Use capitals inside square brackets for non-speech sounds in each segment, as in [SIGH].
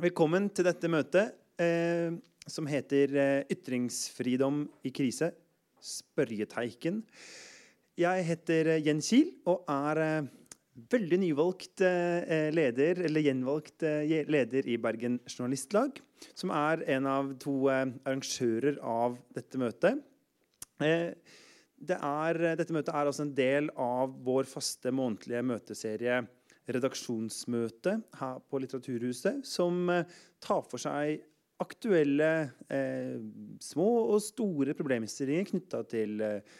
Velkommen til dette møtet eh, som heter eh, 'Ytringsfridom i krise'. Spørjeteiken. Jeg heter eh, Jens Kiel og er eh, veldig nyvalgt eh, leder, eller gjenvalgt leder i Bergen Journalistlag. Som er en av to arrangører av dette møtet. Det er, dette møtet er også en del av vår faste månedlige møteserie redaksjonsmøte her på Litteraturhuset, som eh, tar for seg aktuelle eh, små og store problemstillinger knytta til eh,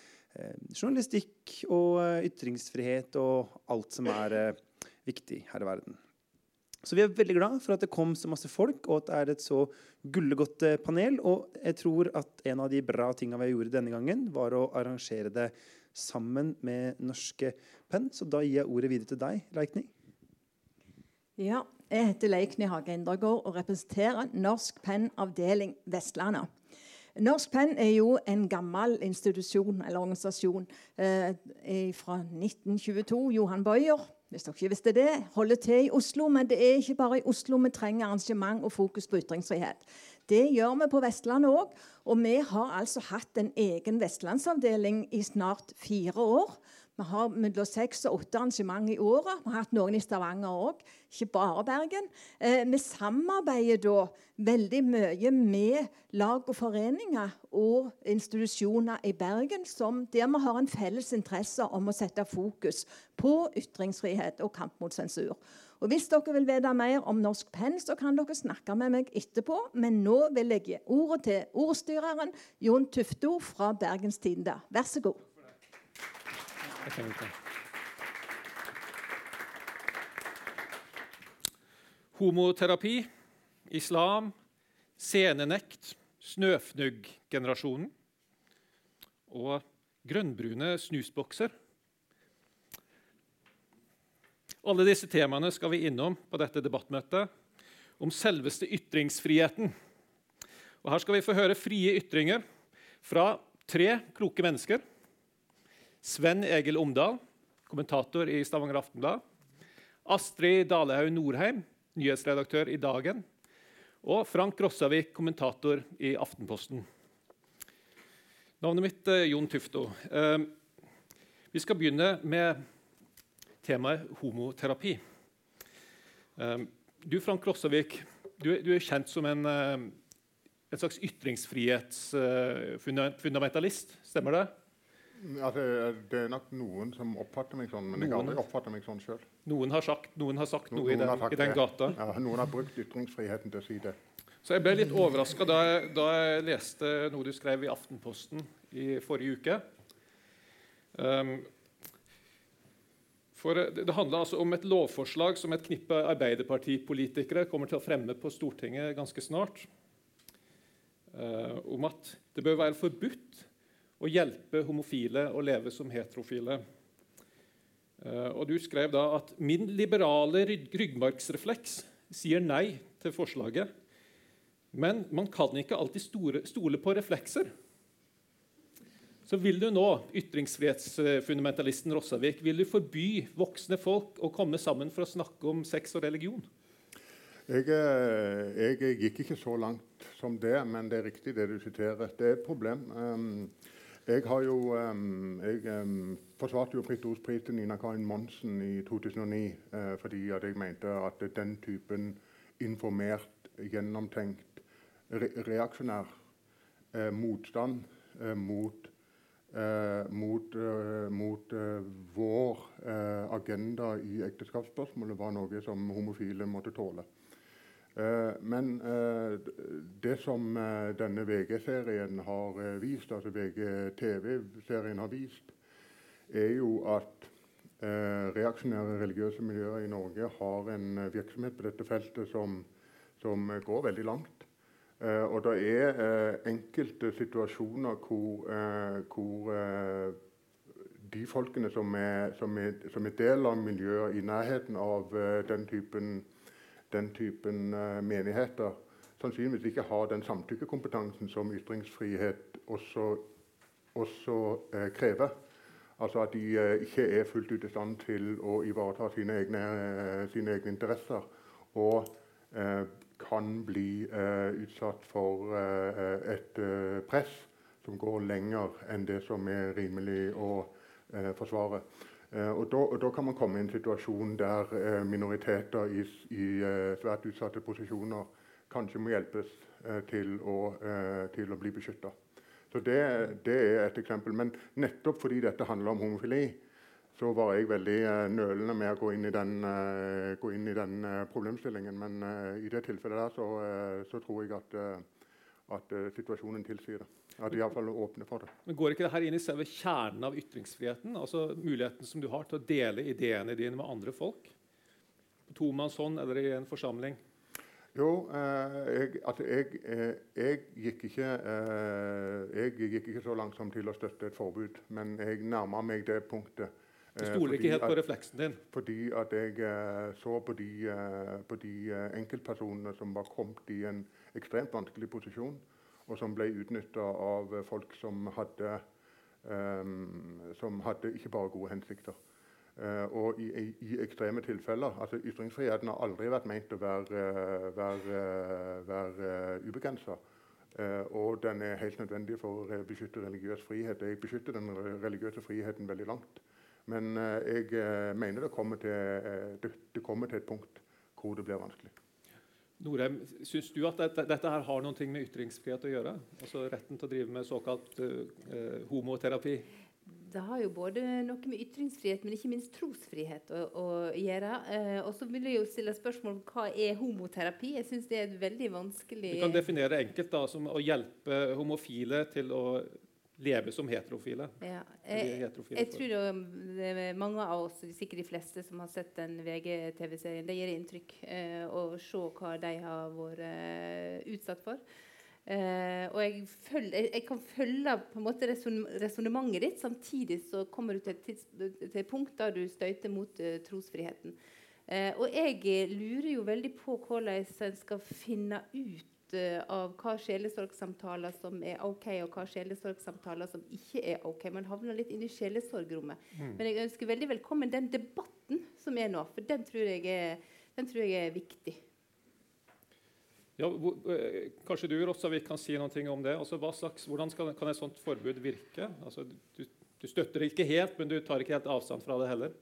journalistikk og eh, ytringsfrihet og alt som er eh, viktig her i verden. Så vi er veldig glad for at det kom så masse folk, og at det er et så gullegodt eh, panel. Og jeg tror at en av de bra tinga vi gjorde denne gangen, var å arrangere det sammen med Norske Penn. Så da gir jeg ordet videre til deg, Leikny. Ja, jeg heter Leikny Hage Indregård og representerer Norsk Penn avdeling Vestlandet. Norsk Penn er jo en gammel institusjon eller organisasjon eh, fra 1922. Johan Bøyer, hvis dere ikke visste det, holder til i Oslo. Men det er ikke bare i Oslo vi trenger arrangement og fokus på ytringsfrihet. Det gjør vi på Vestlandet òg. Og vi har altså hatt en egen vestlandsavdeling i snart fire år. Vi har mellom seks og åtte arrangement i året. Vi har hatt noen i Stavanger òg, ikke bare Bergen. Eh, vi samarbeider da veldig mye med lag og foreninger og institusjoner i Bergen som, der vi har en felles interesse om å sette fokus på ytringsfrihet og kamp mot sensur. Og Hvis dere vil vite mer om Norsk Penn, så kan dere snakke med meg etterpå. Men nå vil jeg gi ordet til ordstyreren Jon Tufto fra Bergens Tidende. Vær så god. Homoterapi, islam, scenenekt, snøfnugg-generasjonen og grønnbrune snusbokser. Alle disse temaene skal vi innom på dette debattmøtet om selveste ytringsfriheten. Og her skal vi få høre frie ytringer fra tre kloke mennesker. Sven Egil Omdal, kommentator i Stavanger Aftenblad. Astrid Dalehaug Norheim, nyhetsredaktør i Dagen. Og Frank Rossavik, kommentator i Aftenposten. Navnet mitt er Jon Tufto. Eh, vi skal begynne med temaet homoterapi. Eh, du, Frank Rossavik, du, du er kjent som en, eh, en slags ytringsfrihetsfundamentalist. Stemmer det? Altså, det er nok noen som oppfatter meg sånn, men jeg har aldri oppfattet meg sånn sjøl. Noen har sagt, noen har sagt noe, i, den, i den, gata. Ja, noen har brukt ytringsfriheten til å si det. Så Jeg ble litt overraska da, da, jeg leste noe du skrev i Aftenposten i forrige uke. Um, for Det, handler altså om et lovforslag som et knippe arbeiderpartipolitikere kommer til å fremme på Stortinget ganske snart. eh, om at det bør være forbudt å hjelpe homofile å leve som heterofile. Eh, og Du skrev da at 'min liberale ryggmargsrefleks sier nei til forslaget'. Men man kan ikke alltid store, stole på reflekser. Så vil du nå, ytringsfrihetsfundamentalisten Rossavik, vil du forby voksne folk å komme sammen for å snakke om sex og religion? Jeg, eh, jeg, gikk ikke så langt som det, men det er riktig det du siterer. Det er et problem. Um, jeg har jo um, jeg, um, forsvarte jo Fritt Ords til Nina Karin Monsen i 2009 uh, fordi jeg mente at den typen informert, gjennomtenkt, re reaksjonær uh, motstand mot, mot, mot vår agenda i ekteskapsspørsmålet var noe som homofile måtte tåle. Eh, men eh, det som eh, denne VG-serien har vist, altså VG-TV-serien har vist, er jo at reaksjonære religiøse miljøer i Norge har en virksomhet på dette feltet som, som går veldig langt. Og det er enkelte situasjoner hvor, hvor de folkene som er, som, er, som er, del av miljøet i nærheten av den typen den typen menigheter sannsynligvis ikke har den samtykkekompetansen som ytringsfrihet også, også uh, krever. Altså at de uh, ikke er fullt ut i stand til å ivareta sine egne, sine egne interesser. Og eh, kan bli eh, utsatt for eh, et eh, press som går lenger enn det som er rimelig å forsvare. Og da, og da, kan man komme i en situasjon der minoriteter i, i svært utsatte posisjoner kanskje må hjelpes til å, til, å, bli beskytta. Det, det, er et eksempel. Men nettopp fordi dette handler om homofili, så var jeg veldig uh, nølende med å gå inn i den, uh, inn i den uh, problemstillingen. Men i det tilfellet der så, så tror jeg at, at situasjonen tilsier det. At de iallfall åpner for det. Men Går ikke det her inn i selve kjernen av ytringsfriheten? Altså Muligheten som du har til å dele ideene dine med andre folk? På tomannshånd eller i en forsamling? Jo, jeg, altså jeg, jeg, gikk ikke, jeg gikk ikke så langt som til å støtte et forbud. Men jeg nærma meg det punktet du stoler ikke helt på refleksen din? Fordi at jeg uh, så på de, uh, på de uh, enkeltpersonene som var kommet i en ekstremt vanskelig posisjon, og som ble utnytta av folk som hadde, um, som hadde ikke bare gode hensikter. og i, i, i, ekstreme tilfeller altså Ytringsfriheten har aldri vært ment å være, være, være ubegrensa. og den er helt nødvendig for å beskytte religiøs frihet. Jeg beskytter den religiøse friheten veldig langt. Men eh, jeg eh, mener det kommer, til, eh, det, det kommer til et punkt hvor det blir vanskelig. Norheim, Syns du at dette, dette, her har noe med ytringsfrihet å gjøre? Altså Retten til å drive med såkalt uh, homoterapi? Det har jo både noe med ytringsfrihet, men ikke minst trosfrihet å, å gjøre. Eh, og så vil jeg jo stille spørsmål om hva er homoterapi. Jeg syns det er et veldig vanskelig Du kan definere enkelt da, som å hjelpe homofile til å leve som heterofile. Ja. Jeg, heterofile jeg tror det er mange av oss, sikkert de fleste, som har sett den VG-TV-serien. Det gir inntrykk eh, å se hva de har vært eh, utsatt for. Eh, og jeg, følger, jeg, jeg, kan følge på en måte resonnementet ditt, samtidig så kommer du til et, tids, til et punkt der du støyter mot uh, trosfriheten. Eh, og jeg lurer jo veldig på hvordan en skal finne ut uh, av hva sjelesorgsamtaler som er OK, og hva sjelesorgsamtaler som ikke er OK. Man havner litt inn i sjelesorgrommet. Mm. Men jeg ønsker veldig velkommen den debatten som er nå, for den tror jeg er, tror jeg er viktig. Ja, hvor, kanskje du Rossavik, kan si noe om det. Altså, slags, hvordan skal, kan et sånt forbud virke? Altså, du, du, støtter det ikke helt, men du tar ikke helt avstand fra det heller.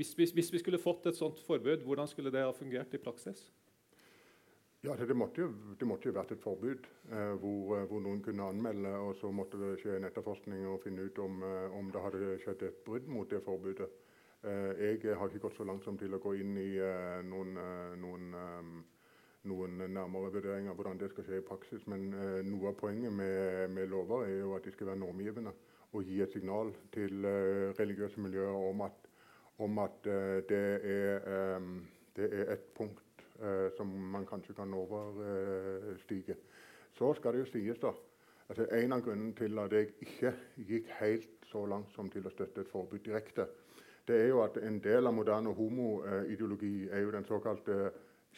Hvis, hvis, hvis vi skulle fått et sånt forbud, hvordan skulle det ha fungert i praksis? Ja, det måtte, jo, det måtte jo vært et forbud eh, hvor, eh, hvor, noen kunne anmelde, og så måtte det skje en etterforskning og finne ut om, eh, om det hadde skjedd et brudd mot det forbudet. Eh, jeg har ikke gått så langt som til å gå inn i eh, noen, eh, noen, noen, nærmere vurderinger av hvordan det skal skje i praksis, men noe av poenget med, med, lover er jo at de skal være normgivende og gi et signal til religiøse miljøer om at, om at det, er, det er et punkt som man kanskje kan overstige. Så skal det jo sies, da altså En av grunnene til at jeg ikke gikk helt så langt som til å støtte et forbud direkte, det er jo at en del av moderne homoideologi er jo den såkalte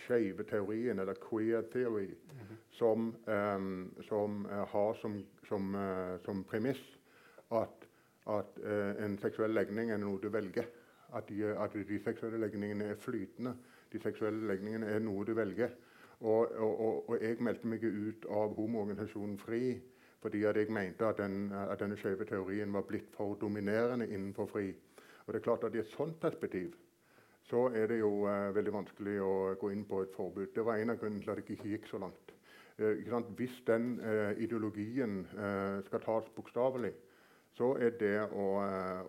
skeive teorien, eller queer theory, mm -hmm. som, um, som uh, har som, som, uh, som premiss at, at uh, en seksuell legning er noe du velger. At de, at de seksuelle legningene er flytende de seksuelle legningene er noe du velger. Og, og, og jeg meldte meg ut av homoorganisasjonen FRI fordi jeg mente at, den, at denne skjeve teorien var blitt for dominerende innenfor FRI. Og det er klart at I et sånt perspektiv så er det jo eh, veldig vanskelig å gå inn på et forbud. Det var en av grunnene til at jeg ikke gikk så langt. Uh, Hvis den eh, ideologien skal tas bokstavelig, så er det å,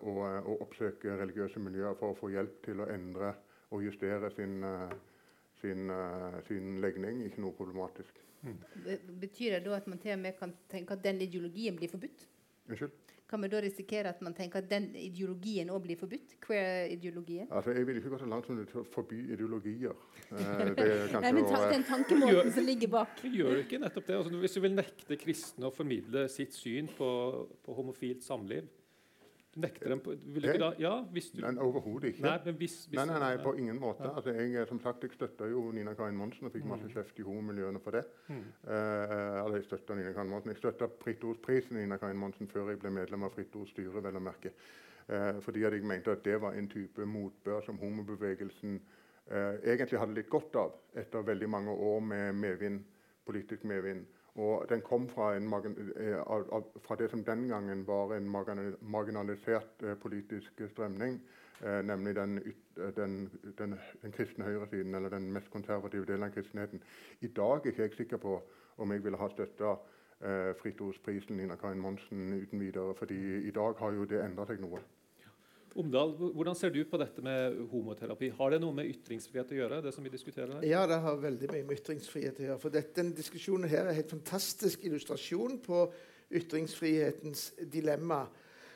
å, å, oppsøke religiøse miljøer for å få hjelp til å endre å justere sin, eh, sin, eh, sin legning. Ikke noe problematisk. Mm. Betyr det da at man til og med kan tenke at den ideologien blir forbudt? Unnskyld? Kan vi da risikere at man tenker at den ideologien òg blir forbudt? Queer-ideologien? Altså, jeg vil ikke gå så langt som til å forby ideologier. Eh, [LAUGHS] Nei, men ta, Den tankemåten som ligger bak. Gjør ikke nettopp det? Altså, hvis du vil nekte kristne å formidle sitt syn på, på homofilt samliv, du nekter dem på vil ikke da, ja, hvis du, Nei, Overhodet ikke. Nei, men hvis, hvis, nei, nei, nei, på ingen måte. Ja. Altså, jeg, som sagt, jeg støtta jo Nina Karin Monsen og fikk masse mm. kjeft i homomiljøene for det. Mm. Uh, altså, Jeg støtta Nina Karin Monsen. Jeg støtta Fritt Ords Pris Nina Karin Monsen før jeg ble medlem av Fritt Ords styre, vel å merke. Uh, fordi jeg mente at det var en type motbør som homobevegelsen uh, egentlig hadde litt godt av etter veldig mange år med medvind, politisk medvind. Og den kom fra, eh, fra, det som den gangen var en marginalisert eh, politisk strømning, eh, nemlig den, den, den, den, kristne høyresiden, eller den mest konservative delen av kristenheten. I dag er ikke jeg sikker på om jeg ville ha støtta eh, Fritt Ordsprisen Nina Karin Monsen uten videre, fordi i dag har jo det endra seg noe. Omdal, hvordan ser du på dette med homoterapi? Har det noe med ytringsfrihet å gjøre? det som vi diskuterer her? Ja, det har veldig mye med ytringsfrihet å gjøre. For dette, denne diskusjonen her er en helt fantastisk illustrasjon på ytringsfrihetens dilemma.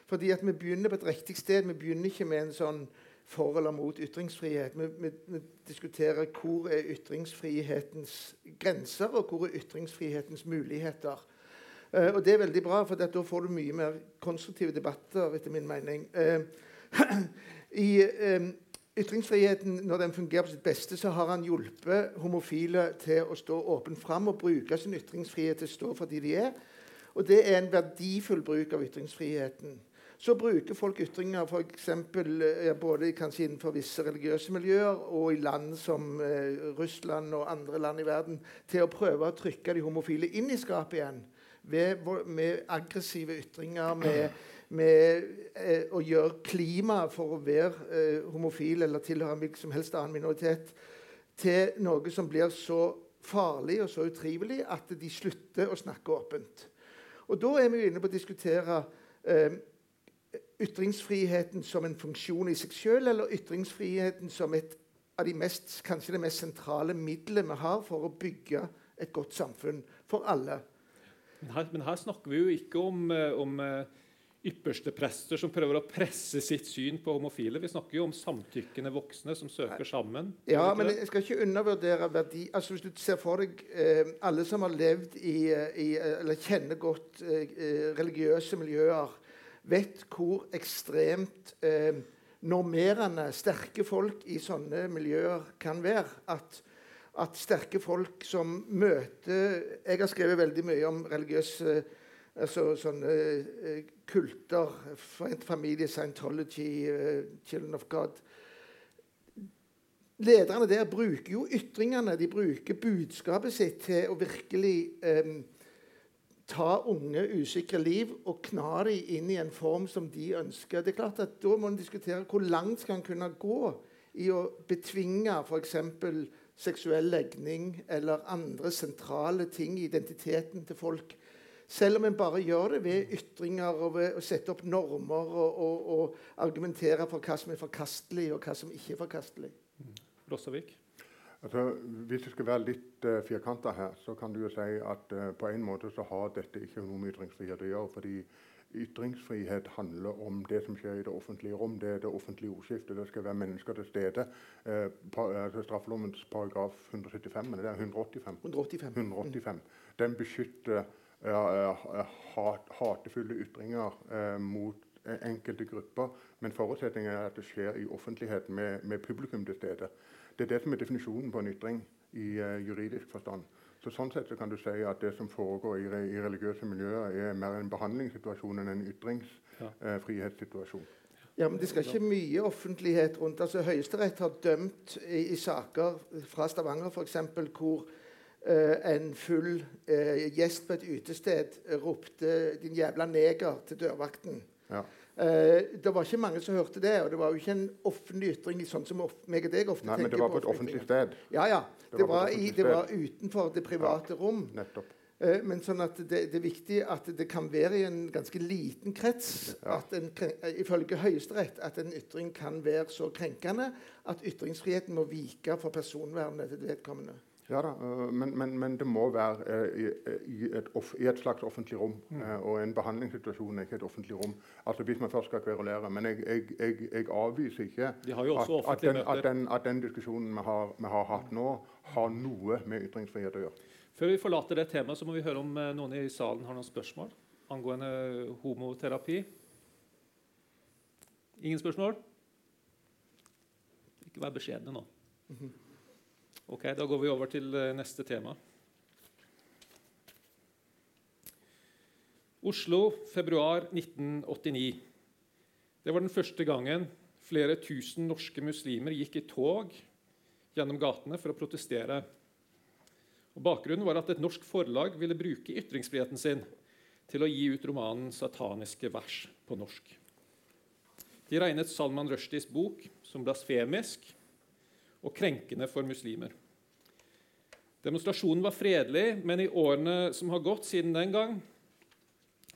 Fordi at Vi begynner på et riktig sted. Vi begynner ikke med en sånn for eller mot ytringsfrihet. Vi, vi, vi, diskuterer hvor er ytringsfrihetens grenser, og hvor er ytringsfrihetens muligheter. Uh, og Det er veldig bra, for da får du mye mer konstruktive debatter, etter min mening. Uh, I um, ytringsfriheten, når den fungerer på sitt beste, så har han hjulpet homofile til å stå åpent fram og bruke sin ytringsfrihet til å stå for de de er. Og det er en verdifull bruk av ytringsfriheten. Så bruker folk ytringer for eksempel, både kanskje innenfor visse religiøse miljøer og i land som eh, Russland og andre land i verden til å prøve å trykke de homofile inn i skapet igjen. Ved, med aggressive ytringer, med med eh, å gjøre klimaet for å være eh, homofil eller tilhøre en hvilken som helst annen minoritet til noe som blir så farlig og så utrivelig at de slutter å snakke åpent. Og Da er vi inne på å diskutere eh, ytringsfriheten som en funksjon i seg selv, eller ytringsfriheten som et av de mest, kanskje det mest sentrale middelet vi har for å bygge et godt samfunn for alle. Men her, men her snakker vi jo ikke om, eh, om eh, ypperste prester som prøver å presse sitt syn på homofile. Vi snakker jo om samtykkende voksne som søker sammen. Ja, men jeg skal ikke undervurdere verdi. Altså Hvis du ser for deg eh, alle som har levd i, eh, i eh, eller kjenner godt eh, eh, religiøse miljøer, vet hvor ekstremt eh, normerende sterke folk i sånne miljøer kan være. At, at sterke folk som møter Jeg har skrevet veldig mye om religiøse altså sånne uh, kulter. Familie, Scientology, uh, Children of God. Lederne der bruker jo ytringene, de bruker budskapet sitt til å virkelig um, ta unge, usikre liv og kna dem inn i en form som de ønsker. Det er klart at Da må en diskutere hvor langt skal en kunne gå i å betvinge f.eks. seksuell legning eller andre sentrale ting i identiteten til folk selv om en bare gjør det ved ytringer og ved å sette opp normer og, og, og argumentere for hva som er forkastelig, og hva som ikke er forkastelig. Mm. Rossavik? Altså, hvis det skal være litt uh, firkanta her, så kan du jo si at uh, på en måte så har dette ikke noe med ytringsfrihet å gjøre. fordi Ytringsfrihet handler om det som skjer i det offentlige rom. Det er det offentlige ordskiftet. Det skal være mennesker til stede. Eh, pa, altså straffelovens paragraf 175, men det er 185. 185. 185. Den beskytter hatefulle ytringer eh, mot enkelte grupper. Men forutsetningen er at det skjer i offentlighet med, med, publikum til stede. Det er det som er definisjonen på en ytring i uh, juridisk forstand. Så Sånn sett så kan du si at det som foregår i, i religiøse miljøer, er mer en behandlingssituasjon enn en ytringsfrihetssituasjon. Ja. Eh, ja, men Det skal ikke mye offentlighet rundt. Altså Høyesterett har dømt i, i saker fra Stavanger f.eks. hvor en full uh, gjest på et utested ropte 'din jævla neger' til dørvakten. Ja. Uh, det var ikke mange som hørte det, og det var jo ikke en offentlig ytring sånn som meg og deg ofte Nei, tenker på. Men det var på et offentlig sted? Ja, ja. Det, det, var, i, det var, utenfor det private ja, rom. Nettopp. men sånn at det, det, er viktig at det kan være i en ganske liten krets, ja. at en, ifølge Høyesterett, at en ytring kan være så krenkende at ytringsfriheten må vike for personvernet til vedkommende. Ja da, øh, men, men, men, det må være uh, i, i, et i, et slags offentlig rom. Mm. Og en behandlingssituasjon er ikke et offentlig rom. Altså Hvis man først skal kverulere. Men jeg, jeg, jeg, jeg avviser ikke at, at, den, at, den, at, den, diskusjonen vi har, vi har, hatt nå, har noe med ytringsfrihet å gjøre. Før vi forlater det temaet, så må vi høre om noen i salen har noen spørsmål angående homoterapi. Ingen spørsmål? Ikke vær beskjedne nå. Ok, Da går vi over til eh, neste tema. Oslo, februar 1989. Det var den første gangen flere tusen norske muslimer gikk i tog gjennom gatene for å protestere. Og bakgrunnen var at et norsk forlag ville bruke ytringsfriheten sin til å gi ut romanen 'Sataniske vers' på norsk. De regnet Salman Rushdies bok som blasfemisk og krenkende for muslimer. Demonstrasjonen var fredelig, men i årene som har gått siden den gang,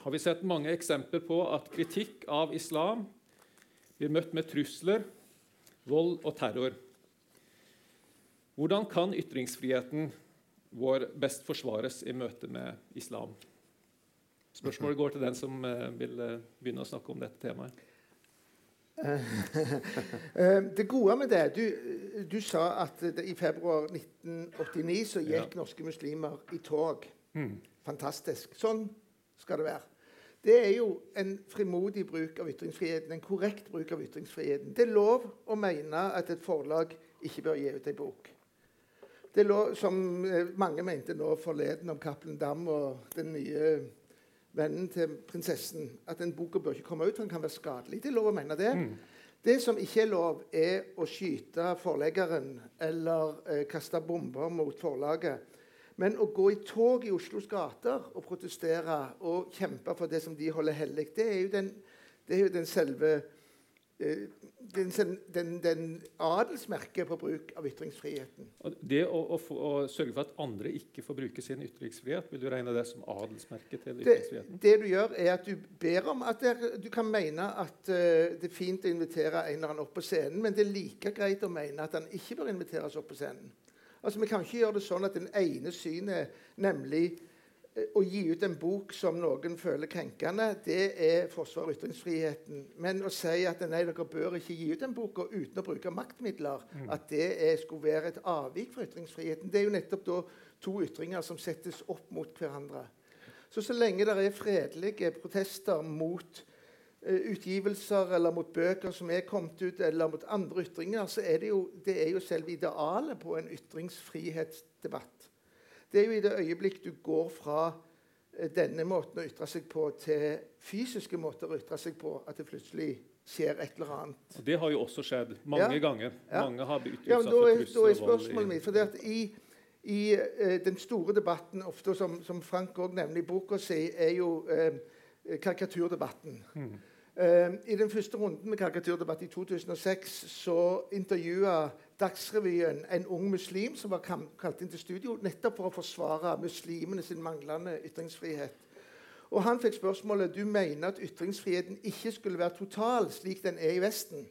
har vi sett mange eksempler på at kritikk av islam blir møtt med trusler, vold og terror. Hvordan kan ytringsfriheten vår best forsvares i møte med islam? Spørsmålet går til den som eh, vil eh, begynne å snakke om dette temaet. [LAUGHS] Eh, det gode med det Du, du sa at det, i februar 1989 så gikk ja. norske muslimer i tog. Mm. Fantastisk. Sånn skal det være. Det er jo en frimodig bruk av ytringsfriheten, en korrekt bruk av ytringsfriheten. Det er lov å mene at et forlag ikke bør gi ut en bok. Det er lov, som eh, mange mente nå forleden om Cappelen Dam og den nye vennen til prinsessen, at den boka bør ikke komme ut, for den kan være skadelig. Det er lov å mene det. Mm. Det som ikke er lov, er å skyte forleggeren eller eh, kaste bomber mot forlaget. Men å gå i tog i Oslos gater og protestere og kjempe for det som de holder hellig, det er jo den, det er jo den selve den, den, den, adelsmerket på bruk av ytringsfriheten. Det å, å, å, sørge for at andre ikke får bruke sin ytringsfrihet, vil du regne det som adelsmerket til ytringsfriheten? Det, det, du gjør, er at du ber om at det, du kan mene at uh, det er fint å invitere en eller annen opp på scenen, men det er like greit å mene at han ikke bør inviteres opp på scenen. Altså, Vi kan ikke gjøre det sånn at den ene synet, nemlig eh, å gi ut en bok som noen føler krenkende, det er forsvar av ytringsfriheten. Men å si at nei, dere bør ikke gi ut den boka uten å bruke maktmidler, mm. at det er, skulle være et avvik fra ytringsfriheten, det er jo nettopp da to ytringer som settes opp mot hverandre. Så så lenge det er fredelige protester mot uh, utgivelser eller mot bøker som er kommet ut, eller mot andre ytringer, så er det jo, det er jo selve idealet på en ytringsfrihetsdebatt. Det er jo i det øyeblikk du går fra eh, denne måten å ytre seg på til fysiske måter å ytre seg på, at det plutselig skjer et eller annet. Det har jo også skjedd mange ja. ganger. Ja. Mange har blitt utsatt ja, for trusler Da er spørsmålet mitt, for det at i, i eh, den store debatten, ofte som, som Frank òg nevner i boka si, er jo eh, karikaturdebatten. Mm. Eh, I den første runden med karikaturdebatt i 2006 så intervjua Dagsrevyen en ung muslim som var kalt inn til studio nettopp for å forsvare muslimene sin manglende ytringsfrihet. Og Han fikk spørsmålet du mener at ytringsfriheten ikke skulle være total, slik den er i Vesten.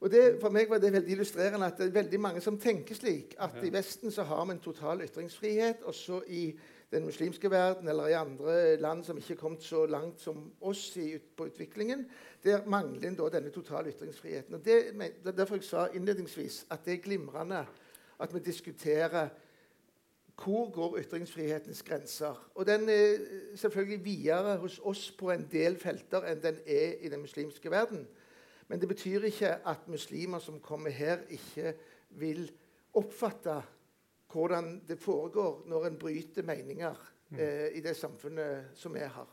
Og det, For meg var det veldig illustrerende at det er veldig mange som tenker slik. At i Vesten så har vi en total ytringsfrihet, og så i den muslimske verden eller i andre land som ikke er kommet så langt som oss i, på utviklingen, der mangler en denne totale ytringsfriheten. Og det, det er Derfor jeg sa innledningsvis at det er glimrende at vi diskuterer hvor går ytringsfrihetens grenser. Og den er selvfølgelig videre hos oss på en del felter enn den er i den muslimske verden. Men det betyr ikke at muslimer som kommer her, ikke vil oppfatte hvordan det foregår når en bryter meninger mm. eh, i det samfunnet som er her.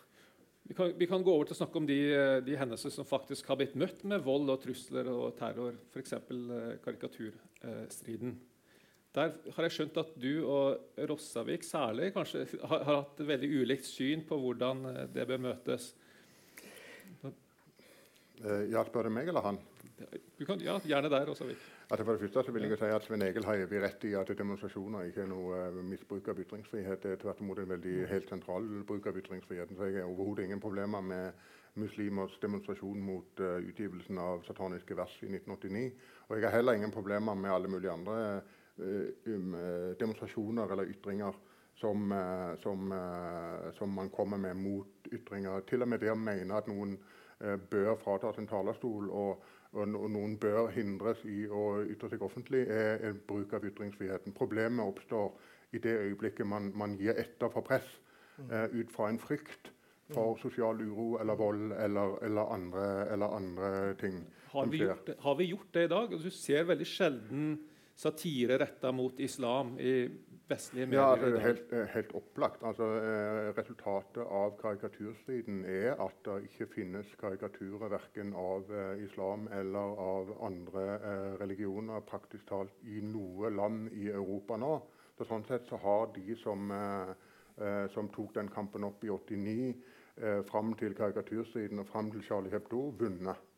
Vi kan, vi kan, gå over til å snakke om de, de hendelser som faktisk har blitt møtt med vold og trusler og terror, f.eks. Eh, karikaturstriden. Der har jeg skjønt at du og Rossavik særlig kanskje [LAUGHS] har, har hatt veldig ulikt syn på hvordan eh, det bør møtes. Hjalp bare meg eller han? Kan, ja, gjerne der. også. Altså for det første så vil jeg si at Svein Egil har evig rett i at demonstrasjoner ikke er noe uh, misbruk av ytringsfrihet. Det er tvert imot en veldig helt sentral bruk av ytringsfriheten. Så jeg har overhodet ingen problemer med muslimers demonstrasjon mot uh, utgivelsen av sataniske vers i 1989. Og jeg har heller ingen problemer med alle mulige andre uh, um, demonstrasjoner eller ytringer som, som, som, man kommer med mot ytringer. Til og med det å mene at noen bør fratas en talerstol og og noen bør hindres i å ytre seg offentlig, er en bruk av ytringsfriheten. Problemet oppstår i det øyeblikket man, man gir etter for press mm. eh, ut fra en frykt for sosial uro eller vold eller, eller, andre, eller andre, ting. Har vi, gjort, har vi, gjort, det i dag? Du ser veldig sjelden satire retta mot islam i vestlige medier? Ja, altså, helt, eh, helt, opplagt. Altså, eh, resultatet av karikaturstriden er at det ikke finnes karikaturer verken av eh, islam eller av andre eh, religioner praktisk talt i noe land i Europa nå. Så sånn sett så har de som, eh, eh, som tok den kampen opp i 89, eh, fram til karikaturstriden og fram til Charlie Hebdo, vunnet.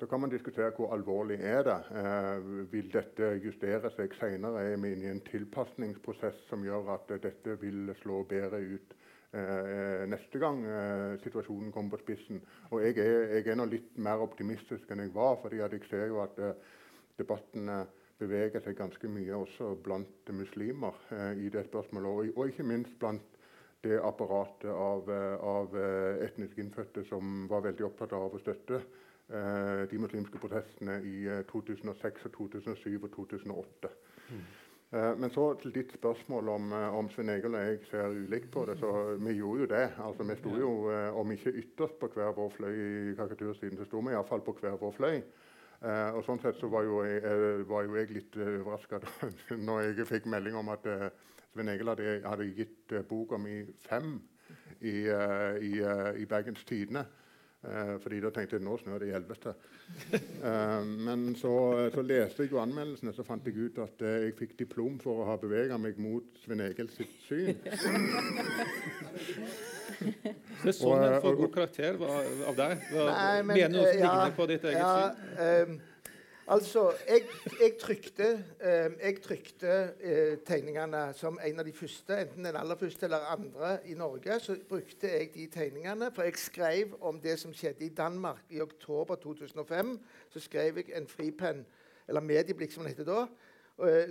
Så kan man diskutere hvor alvorlig er det eh, Vil dette justere seg senere? Er vi inne i en tilpasningsprosess som gjør at dette vil slå bedre ut eh, neste gang eh, situasjonen kommer på spissen? Og jeg er, jeg er nå litt mer optimistisk enn jeg var, fordi jeg ser jo at eh, debattene beveger seg ganske mye også blant muslimer eh, i det spørsmålet, og, og, ikke minst blant det apparatet av, eh, av etnisk innfødte som var veldig opptatt av å støtte de muslimske protestene i 2006, og 2007 og 2008. Mm. Eh, men så til ditt spørsmål om, eh, om Svein Egil og jeg ser ulikt på det. så Vi gjorde jo det. altså Vi sto jo, om ikke ytterst på hver vår fløy i karikatursiden, så sto vi iallfall på hver vår fløy. Uh, og sånn sett så var jo jeg, var jo jeg litt overraska [LAUGHS] når jeg fikk melding om at uh, Svein Egil hadde, hadde gitt boka mi fem i, i, i Bergens Tidende. Eh, fordi da tenkte jeg nå snør det i helvete. eh, men så, så, leste jeg jo anmeldelsene, så fant jeg ut at eh, jeg fikk diplom for å ha bevega meg mot Svein Egil sitt syn. [LAUGHS] det er sånn en får god karakter av deg? Hva, Nei, men, mener du også ja, på ditt eget ja, syn? Altså, jeg, jeg trykte, eh, jeg trykte eh, tegningene som en av de første, enten den aller første eller andre i Norge. Så brukte jeg de tegningene, for jeg skrev om det som skjedde i Danmark i oktober 2005. Så skrev jeg en fripenn, eller Medieblikk som det heter da,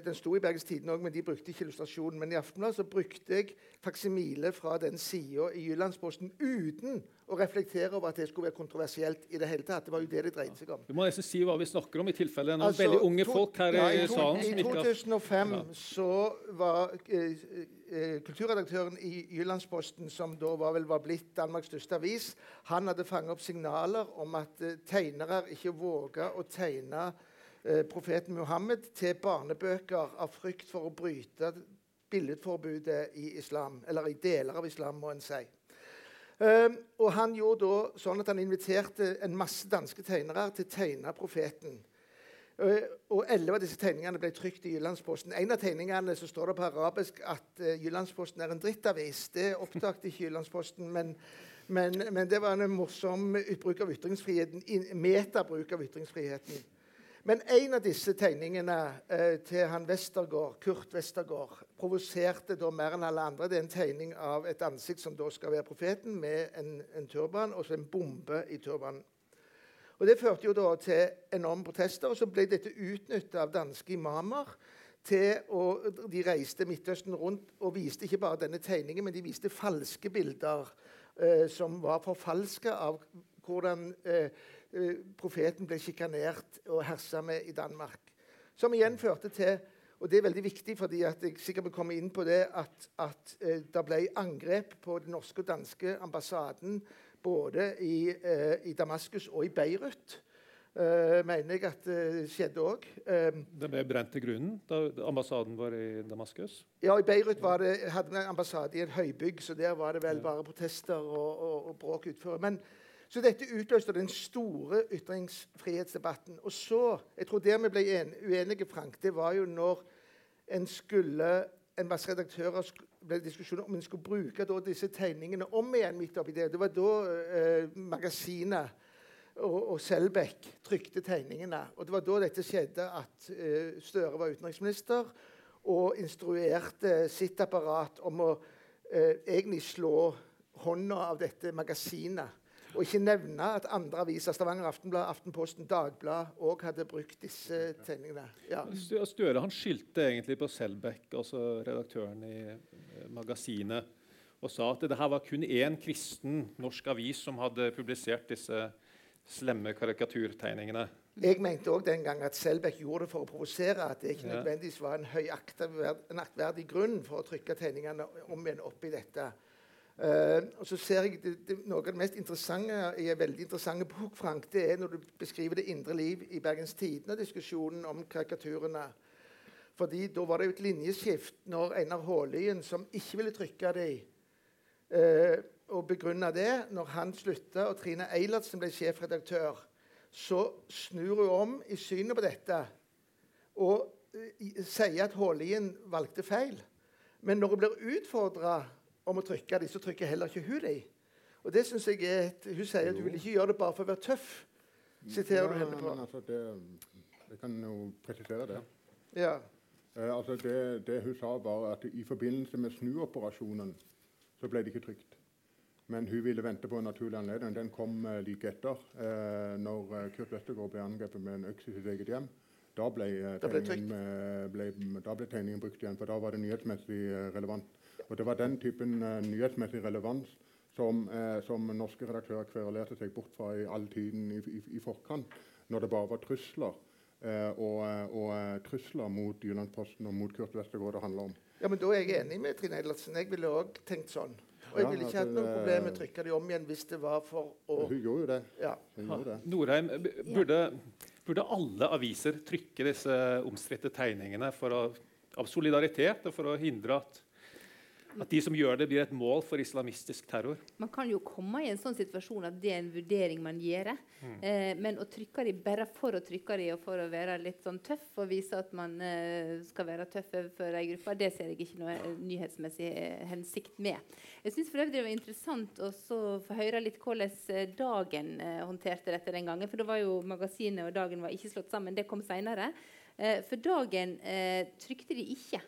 den sto i Bergens Tidende òg, men de brukte ikke illustrasjonen. Men i Aftenbladet brukte jeg faksimile fra den sida i Jyllandsposten uten å reflektere over at det skulle være kontroversielt i det hele tatt. Det var jo det det dreide seg om. Du må nesten si hva vi snakker om, i tilfelle noen altså, veldig unge to, folk her ja, i, to, salen. I 2005 ja. så var eh, eh, kulturredaktøren i Jyllandsposten, som da var, vel, var blitt Danmarks største avis, han hadde fanget opp signaler om at eh, tegnere ikke våga å tegne Eh, profeten Muhammed til barnebøker av frykt for å bryte billedforbudet i islam, eller i deler av islam, må en si. Um, og Han gjorde da sånn at han inviterte en masse danske tegnere til å tegne profeten. Uh, og Elleve av disse tegningene ble trykt i Jyllandsposten. En av tegningene så står det på arabisk at Jyllandsposten er en drittavis. Det oppdaget ikke Jyllandsposten, men, men, men, det var en morsom bruk av ytringsfriheten, metabruk av ytringsfriheten. Men en av disse tegningene eh, til han Westergaard, Kurt Westergård provoserte da mer enn alle andre. Det er en tegning av et ansikt som da skal være profeten, med en, en turban og så en bombe i turbanen. Og Det førte jo da til enorme protester, og så ble dette utnytta av danske imamer. til å, De reiste Midtøsten rundt og viste ikke bare denne tegningen, men de viste falske bilder eh, som var forfalska av hvordan Eh, profeten ble sjikanert og hersa med i Danmark. Som igjen førte til og det er veldig viktig, fordi jeg sikkert vil komme inn på det, at, at uh, det ble angrep på den norske og danske ambassaden både i, uh, i Damaskus og i Beirut. Uh, mener jeg at det skjedde òg. Um, det ble brent til grunnen da ambassaden var i Damaskus? Ja, i Beirut det, hadde vi ambassade i et høybygg, så der var det vel bare protester og, og, og bråk utfor. Men så dette utløste den store ytringsfrihetsdebatten. Og så, jeg tror Der vi ble uenige, Frank, det var jo når en skulle en masse redaktører ble diskusjoner om en skulle bruke disse tegningene om igjen. midt oppi Det Det var da eh, magasinet og, og Selbekk trykte tegningene. Og Det var da dette skjedde, at eh, Støre var utenriksminister og instruerte sitt apparat om å eh, egentlig slå hånda av dette magasinet og ikke nevne at andre aviser, Stavanger Aftenblad, Aftenposten, Dagbladet, òg hadde brukt disse tegningene. Ja. Støre han skyldte egentlig på Selbekk, altså redaktøren i eh, magasinet, og sa at det her var kun én kristen norsk avis som hadde publisert disse slemme karikaturtegningene. Jeg mente òg den gang at Selbekk gjorde det for å provosere. At det ikke nødvendigvis var en høy aktverdig grunn for å trykke tegningene om igjen oppi dette. Uh, og så ser jeg det, det, Noe av det mest interessante i en veldig interessant bok Frank, det er når du beskriver det indre liv i Bergens Tidende, diskusjonen om karikaturene. Fordi da var det jo et linjeskift når Einar Hålien, som ikke ville trykke dem, uh, og begrunna det Når han slutta og Trine Eilertsen ble sjefredaktør, så snur hun om i synet på dette og uh, sier at Hålien valgte feil. Men når hun blir utfordra om å trykke dem, så trykker heller ikke hun dem. Og det synes jeg er et, Hun sier at hun vil ikke gjøre det bare for å være tøff. Siterer du henne på? Altså, det, jeg kan jo presisere det. Ja. Eh, altså det, det hun sa, var at i forbindelse med snuoperasjonen så ble det ikke trygt. Men hun ville vente på en naturlig anledning. Den kom uh, like etter. Uh, når uh, Kurt Westergaard ble angrepet med en øks i sitt eget hjem. Da ble, tegningen, da ble tegningen brukt igjen, for da var det nyhetsmessig relevant. Og Det var den typen nyhetsmessig relevans som, som norske redaktører kverulerte seg bort fra i all tiden i, i, i forkant, når det bare var trusler. og, og trusler mot Jyllandsposten og mot Kurt Westergård det handler om. ja, men Da er jeg enig med Trine Eilertsen. Jeg ville òg tenkt sånn. Og jeg Ja, ville ikke hatt noe problem med å trykke dem om igjen hvis det var for å Hun gjorde jo det. ja. Gjorde det. Norheim, burde, burde alle aviser trykke disse omstridte tegningene for å, av solidaritet og for å hindre at, at de som gjør det, blir et mål for islamistisk terror? Man kan jo komme i en sånn situasjon at det er en vurdering man gjør. Eh, men å trykke de bare for å trykke de og for å være litt sånn tøff og vise at man eh, skal være tøff overfor ei gruppe, det ser jeg ikke noe eh, nyhetsmessig eh, hensikt med. Jeg syns for øvrig det var interessant å få høre litt hvordan eh, Dagen håndterte dette den gangen. For da var jo magasinet og Dagen var ikke slått sammen. Det kom seinere. Eh, for Dagen eh, trykte de ikke.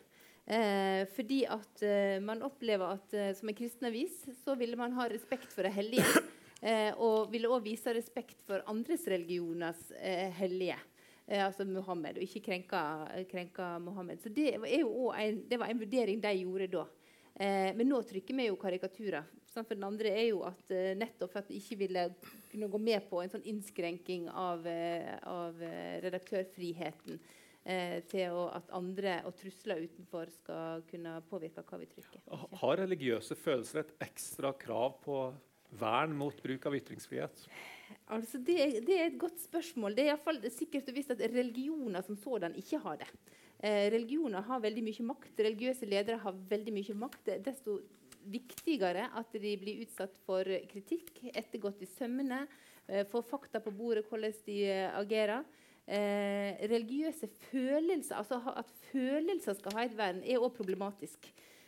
Eh, fordi at eh, man opplever at eh, som en kristen avis så ville man ha respekt for det hellige. Eh, og ville òg vise respekt for andres religioners eh, hellige. Eh, altså Muhammed, og ikke krenke, krenka Mohammed. Så det, også en, det var en vurdering de gjorde da. Men nå trykker vi jo karikaturer. For den andre er jo at nettopp for at de ikke ville kunne gå med på en sånn innskrenking av, av redaktørfriheten til å, at andre og trusler utenfor skal kunne påvirke hva vi trykker. Har religiøse følelser et ekstra krav på vern mot bruk av ytringsfrihet? Altså det, det er et godt spørsmål. Det er i hvert fall sikkert og visst at religioner som sådan ikke har det. Eh, religioner har veldig mye makt. Religiøse ledere har veldig mye makt. Desto viktigere at de blir utsatt for kritikk, ettergått i sømmene, eh, får fakta på bordet hvordan de eh, agerer. Eh, religiøse følelser, altså at følelser skal ha et vern, er også problematisk.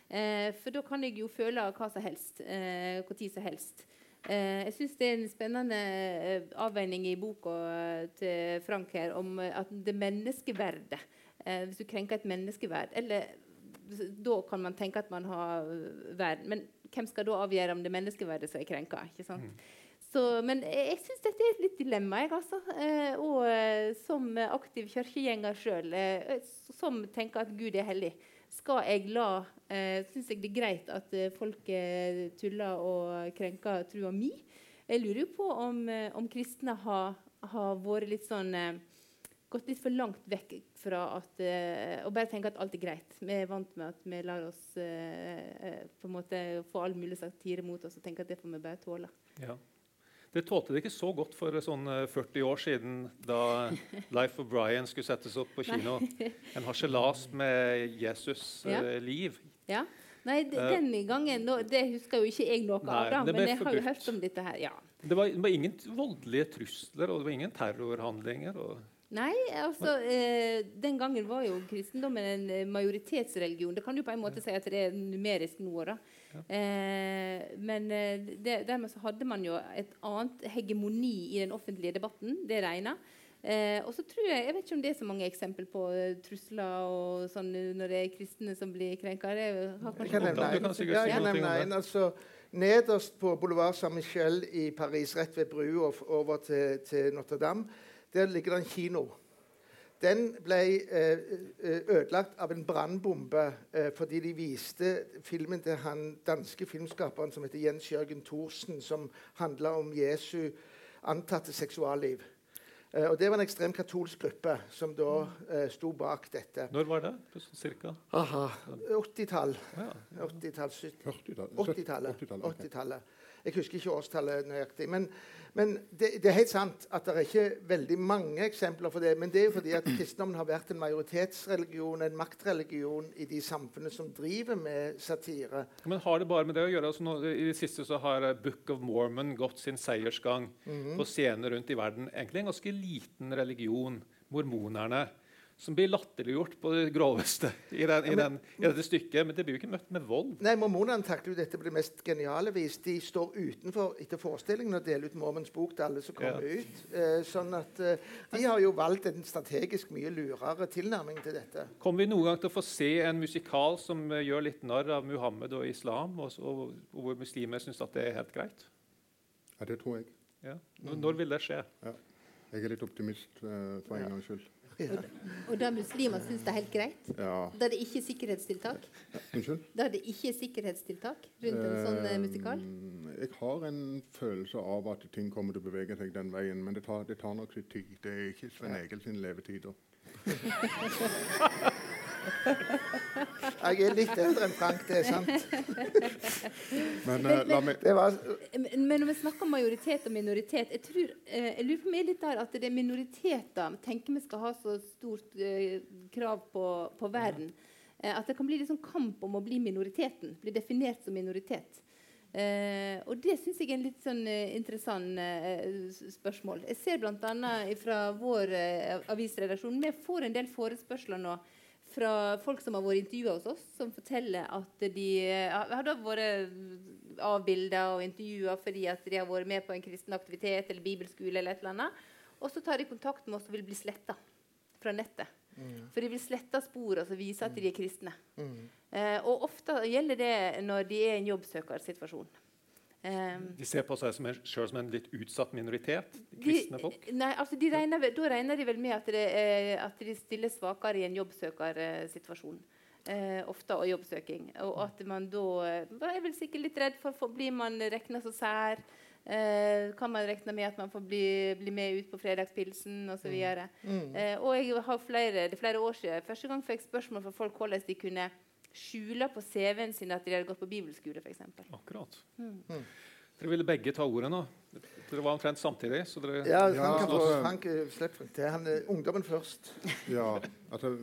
Eh, for da kan jeg jo føle hva som helst, eh, tid som helst. Eh, jeg syns det er en spennende eh, avveining i boka eh, til Frank her om eh, at det menneskeverdet Hvis du krenker et menneskeverd eller Da kan man tenke at man har verden. Men hvem skal da avgjøre om det er menneskeverdet som er krenka? Ikke sant? Så, men jeg, syns dette er et litt dilemma. Jeg, altså. eh, og eh, som aktiv kirkegjenger sjøl, eh, som tenker at Gud er hellig, skal jeg la eh, Syns jeg det er greit at eh, folk eh, tuller og krenker trua mi? Jeg lurer jo på om, eh, om kristne har, har vært litt sånn eh, Gått litt for langt vekk fra at eh, og bare tenker at alt er greit. Vi er vant med at vi lar oss eh, eh, på en måte få all mulig satire mot oss og tenker at det får vi bare tåle. Ja. Det tålte det ikke så godt for sånn eh, 40 år siden, da [LAUGHS] Life of Brian skulle settes opp på kino. [LAUGHS] En harselas med Jesus' Ja. eh, liv. Ja. Nei, Eh, gangen nå, Det husker jo ikke jeg noe Nei, av, da, men jeg har jo hørt om dette her. ja. Det var, det var ingen voldelige trusler og det var ingen terrorhandlinger. Nei, altså eh, Den gangen var jo kristendommen en eh, majoritetsreligion. Det kan du på en måte si at det er numerisk nå. da. Eh, men eh, det, dermed så hadde man jo et annet hegemoni i den offentlige debatten. Det regna. Eh, og så tror Jeg jeg vet ikke om det er så mange eksempler på eh, trusler og sånn eh, når det er kristne som blir krenka. Det har Jeg kan nevne en. Ja, jeg kan nevne en. Altså, nederst på Boulevard Saint-Michel i Paris, rett ved brua over til, til Notre-Dame, der ligger det en kino. Den ble eh, eh, ødelagt av en brannbombe eh, fordi de viste filmen til han danske filmskaperen som heter Jens Jørgen Thorsen, som handla om Jesu antatte seksualliv. Eh, og Det var en ekstremt katolsk gruppe som da eh, sto bak dette. når var det? Cirka? Aha, 80-tall. Ja. 80-tall, 70 40-tallet. 80-tallet. 80-tallet, ok. 80-tallet. Jeg husker ikke årstallet nøyaktig. Men, men det, det, er helt sant at det er ikke veldig mange eksempler for det. Men det er jo fordi at kristendommen har vært en majoritetsreligion, en maktreligion, i de samfunnene som driver med satire. Men har det bare med det å gjøre? Altså nå, I det siste så har Book of Mormon gått sin seiersgang mm -hmm. på scener rundt i verden. Egentlig en ganske liten religion. Mormonerne som blir latterliggjort på det groveste i, den, i, den, i, dette stykket. Men det blir jo ikke møtt med vold. Nei, Mormonene takler jo dette på det mest geniale vis. De står utenfor etter forestillingen og deler ut Mormons bok til alle som kommer ja. ut. Eh, sånn at eh, De har jo valgt en strategisk mye lurere tilnærming til dette. Kommer vi noen gang til å få se en musikal som uh, gjør litt narr av Muhammed og islam, og, og, og hvor muslimer syns at det er helt greit? Ja, det tror jeg. Ja. Når, når vil det skje? Ja. Jeg er litt optimist uh, for en gangs skyld. Og, og da muslimer syns det er helt greit? Ja. Da er det ikke sikkerhetstiltak? Unnskyld? Da er det ikke sikkerhetstiltak rundt en sånn eh, musikal? Jeg har en følelse av at ting kommer til å bevege seg den veien, men det tar, det tar nok litt tid. Det er ikke Sven Egil sin levetid. [LAUGHS] Jeg er litt eldre enn Frank, det er sant. [LAUGHS] Men, uh, la meg var... men når vi snakker om majoritet og minoritet Jeg, tror, uh, jeg lurer på meg litt der at det er minoriteter tenker vi skal ha så stort uh, krav på, på verden. at det kan bli liksom kamp om å bli minoriteten. Bli definert som minoritet. Uh, og det syns jeg er en litt sånn uh, interessant uh, spørsmål. Jeg ser bl.a. fra vår avisredaksjon Vi får en del forespørsler nå fra folk som har vært intervjua hos oss, som forteller at de har vært avbilda og intervjua fordi at de har vært med på en kristen aktivitet eller bibelskole. eller et eller annet. Og så tar de kontakt med oss og vil bli sletta fra nettet. Mm. For de vil slette spor og vise at de er kristne. Mm. Eh, og ofte gjelder det når de er i en jobbsøkersituasjon. Um, de ser på seg selv som en litt utsatt minoritet? kristne folk? Nei, altså regner, Da regner de vel med at, det, at de stiller svakere i en jobbsøkersituasjon. Eh, ofte og jobbsøking. Og at man da er vel sikkert litt redd for, for Blir man regna som sær? Eh, kan man regne med at man får bli, bli med ut på fredagspilsen osv. Mm. Mm. Eh, og jeg har flere, det er flere år siden første gang fikk spørsmål fra folk hvordan de kunne skjule på CV-en sin at de hadde gått på bibelskole. For eksempel. Akkurat. Mm. Mm. Dere ville begge ta ordet nå. Dere var omtrent samtidig. så dere... Ja, Frank, ja, altså, Frank slipp til. Han er ungdommen først. Ja, altså,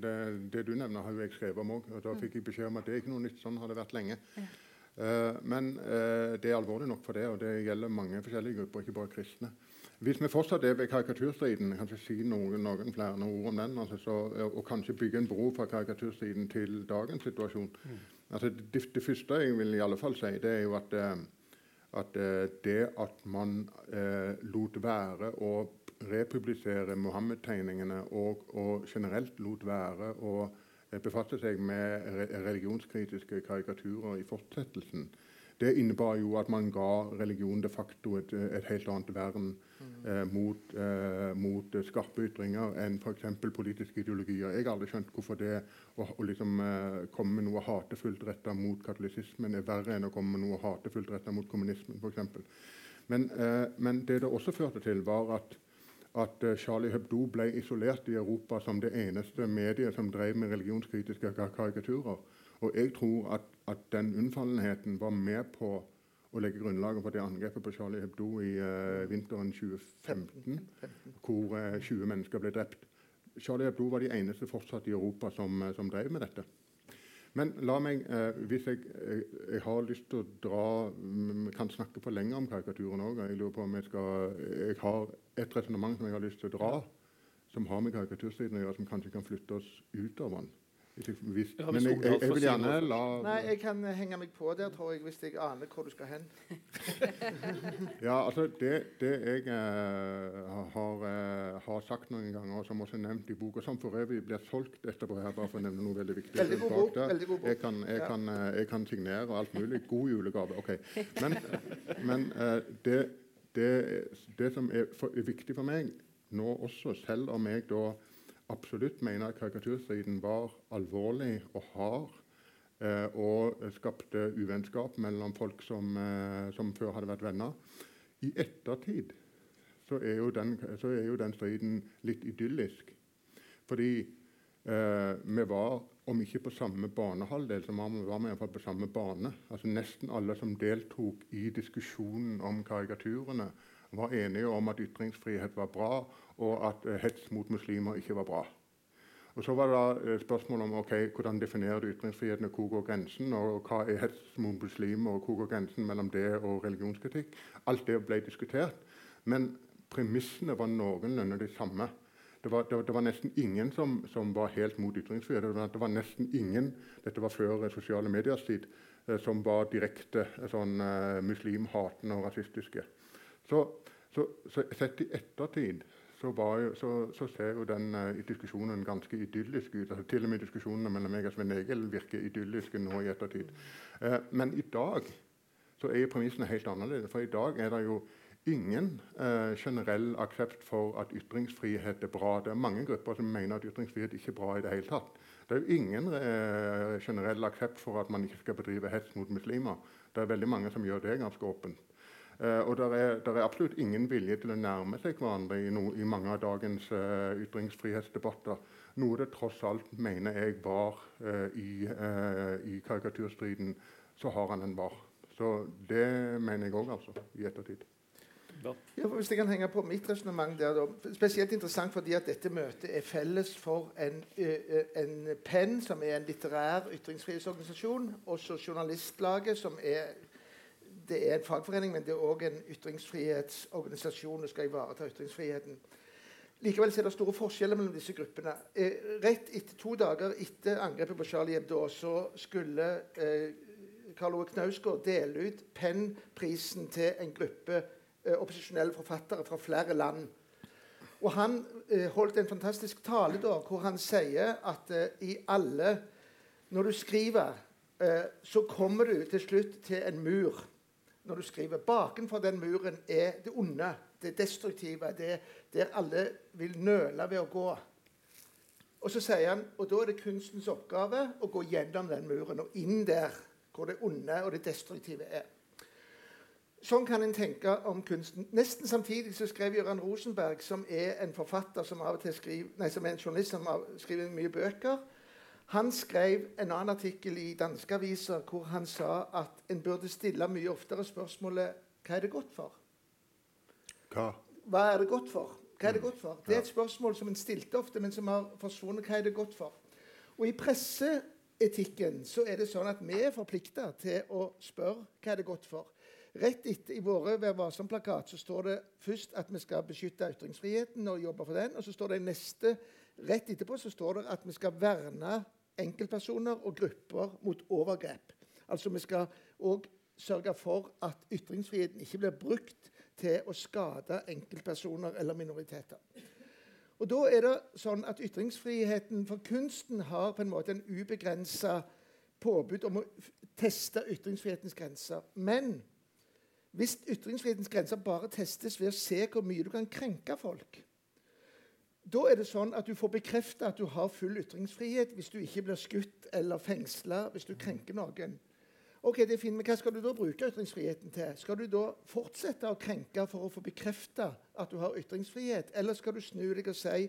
det, det, du nevner, har jo jeg skrevet om òg. Da fikk jeg beskjed om at det er ikke noe nytt. Sånn har det vært lenge. Ja. Uh, men uh, det er alvorlig nok for det, og det gjelder mange forskjellige grupper, ikke bare kristne. Hvis vi fortsatt er ved karikaturstriden, kanskje si noen, noen flere ord om den, altså, så, og kanskje bygge en bro fra karikaturstriden til dagens situasjon. Mm. Altså, det, det, første jeg vil i alle fall si, det er jo at, eh, at eh, det at man eh, lot være å republisere Mohammed-tegningene og, og, generelt lot være å eh, befatte seg med religionskritiske karikaturer i fortsettelsen, det innebar jo at man ga religion de facto et, et helt annet vern. Eh, mot, eh, mot, skarpe ytringer enn f.eks. politiske ideologier. Jeg har aldri skjønt hvorfor det å, å liksom, eh, komme med noe hatefullt retta mot katolisismen er verre enn å komme med noe hatefullt retta mot kommunismen f.eks. Men, eh, men det det også førte til, var at at eh, Charlie Hebdo ble isolert i Europa som det eneste mediet som drev med religionskritiske karikaturer. Og jeg tror at, at, den unnfallenheten var med på å legge grunnlaget for det angrepet på Charlie Hebdo i uh, vinteren 2015, hvor uh, eh, 20 mennesker ble drept. Charlie Hebdo var de eneste fortsatt i Europa som, uh, som drev med dette. Men la meg, hvis jeg, jeg, har lyst til å dra Vi kan snakke for lenge om karikaturen òg. Jeg lurer på om jeg skal Jeg har et resonnement som jeg har lyst til å dra, som har med karikaturstriden å gjøre, som kanskje kan flytte oss ut av den. Hvis, men jeg, jeg, jeg, vil gjerne la Nei, jeg kan henge meg på der, tror jeg, hvis jeg aner hvor du skal hen. [LAUGHS] ja, altså Det, det jeg uh, har, uh, har, sagt noen ganger, som også er nevnt i boka, som for øvrig blir solgt etterpå her, bare for å nevne noe veldig viktig Veldig god bok. Veldig god bok. Jeg kan, jeg, ja. kan, uh, jeg kan, signere og alt mulig. God julegave. OK. Men, men det, det, det, som er, for, er viktig for meg nå også, selv om jeg da absolutt mener at karikaturstriden var alvorlig og hard. Eh, og skapte uvennskap mellom folk som, eh, som, før hadde vært venner. I ettertid så er jo den, er jo den striden litt idyllisk. Fordi eh, vi var om ikke på samme banehalvdel, så var vi iallfall på samme bane. Altså Nesten alle som deltok i diskusjonen om karikaturene, var enige om at ytringsfrihet var bra, og at uh, hets mot muslimer ikke var bra. Og Så var det da spørsmålet om okay, hvordan definerer du ytringsfriheten, og hvor går grensen? Og hva er hets mot muslimer, og hvor går grensen mellom det og religionskritikk? Alt det ble diskutert. Men premissene var noenlunde de samme det var, det, det var, nesten ingen som, som, var helt mot ytringsfrihet. Det var, det var, nesten ingen dette var før sosiale mediers tid, eh, som var direkte eh, sånn, muslimhatende og rasistiske. Så, så, så, sett i ettertid så, jo, så, ser jo den uh, diskusjonen ganske idyllisk ut. Altså, til og med diskusjonene mellom meg og Svein Egil virker idylliske nå i ettertid. Uh, men i dag så er jo premissene helt annerledes. For i dag er det jo ingen eh, generell aksept for at ytringsfrihet er bra. Det er mange grupper som mener at ytringsfrihet ikke er bra i det hele tatt. Det er jo ingen eh, generell aksept for at man ikke skal bedrive hets mot muslimer. Det er veldig mange som gjør det ganske åpent. Eh, og det er, er, absolutt ingen vilje til å nærme seg hverandre i, no, i mange av dagens eh, ytringsfrihetsdebatter. Noe det tross alt mener jeg var eh, i, i karikaturstriden. Så har han en var. Så det mener jeg òg, altså, i ettertid. Ja, hvis jeg kan henge på mitt resonnement der, da. Spesielt interessant fordi at dette møtet er felles for en, en PEN, som er en litterær ytringsfrihetsorganisasjon, og så Journalistlaget, som er det er en fagforening, men det er òg en ytringsfrihetsorganisasjon og skal ivareta ytringsfriheten. Likevel er det store forskjeller mellom disse gruppene. Eh, rett etter To dager etter angrepet på Charlie Hebdo så skulle eh, Karl Ove Knausgård dele ut Penn-prisen til en gruppe Eh, opposisjonelle forfattere fra flere land. Og Han eh, holdt en fantastisk tale da, hvor han sier at eh, i alle Når du skriver, eh, så kommer du til slutt til en mur. Når du skriver. Bakenfor den muren er det onde, det destruktive, det der alle vil nøle ved å gå. Og så sier han, og da er det kunstens oppgave å gå gjennom den muren og inn der hvor det onde og det destruktive er. Sånn kan en tenke om kunsten. Nesten samtidig så skrev Gøran Rosenberg, som er en forfatter som av og til skriver, nei, som er en journalist som skriver mye bøker. Han skrev en annen artikkel i danske aviser hvor han sa at en burde stille mye oftere spørsmålet hva er det godt for? Hva? Hva er det godt for? Hva er Det godt for? Det er et spørsmål som en stilte ofte, men som har forsvunnet. Hva er det godt for? Og I presseetikken så er det sånn at vi er forplikta til å spørre hva er det godt for. Rett etter i våre Vær varsom-plakat så står det først at vi skal beskytte ytringsfriheten og jobbe for den. Og så står det neste rett etterpå så står det at vi skal verne enkeltpersoner og grupper mot overgrep. Altså vi skal òg sørge for at ytringsfriheten ikke blir brukt til å skade enkeltpersoner eller minoriteter. Og da er det sånn at Ytringsfriheten for kunsten har på en måte en ubegrensa påbud om å teste ytringsfrihetens grenser. Men hvis ytringsfrihetens grenser bare testes ved å se hvor mye du kan krenke folk, da er det sånn at du får bekrefta at du har full ytringsfrihet hvis du ikke blir skutt eller fengsla hvis du krenker noen. Ok, det er fint, men Hva skal du da bruke ytringsfriheten til? Skal du da fortsette å krenke for å få bekrefta at du har ytringsfrihet? Eller skal du snu deg og si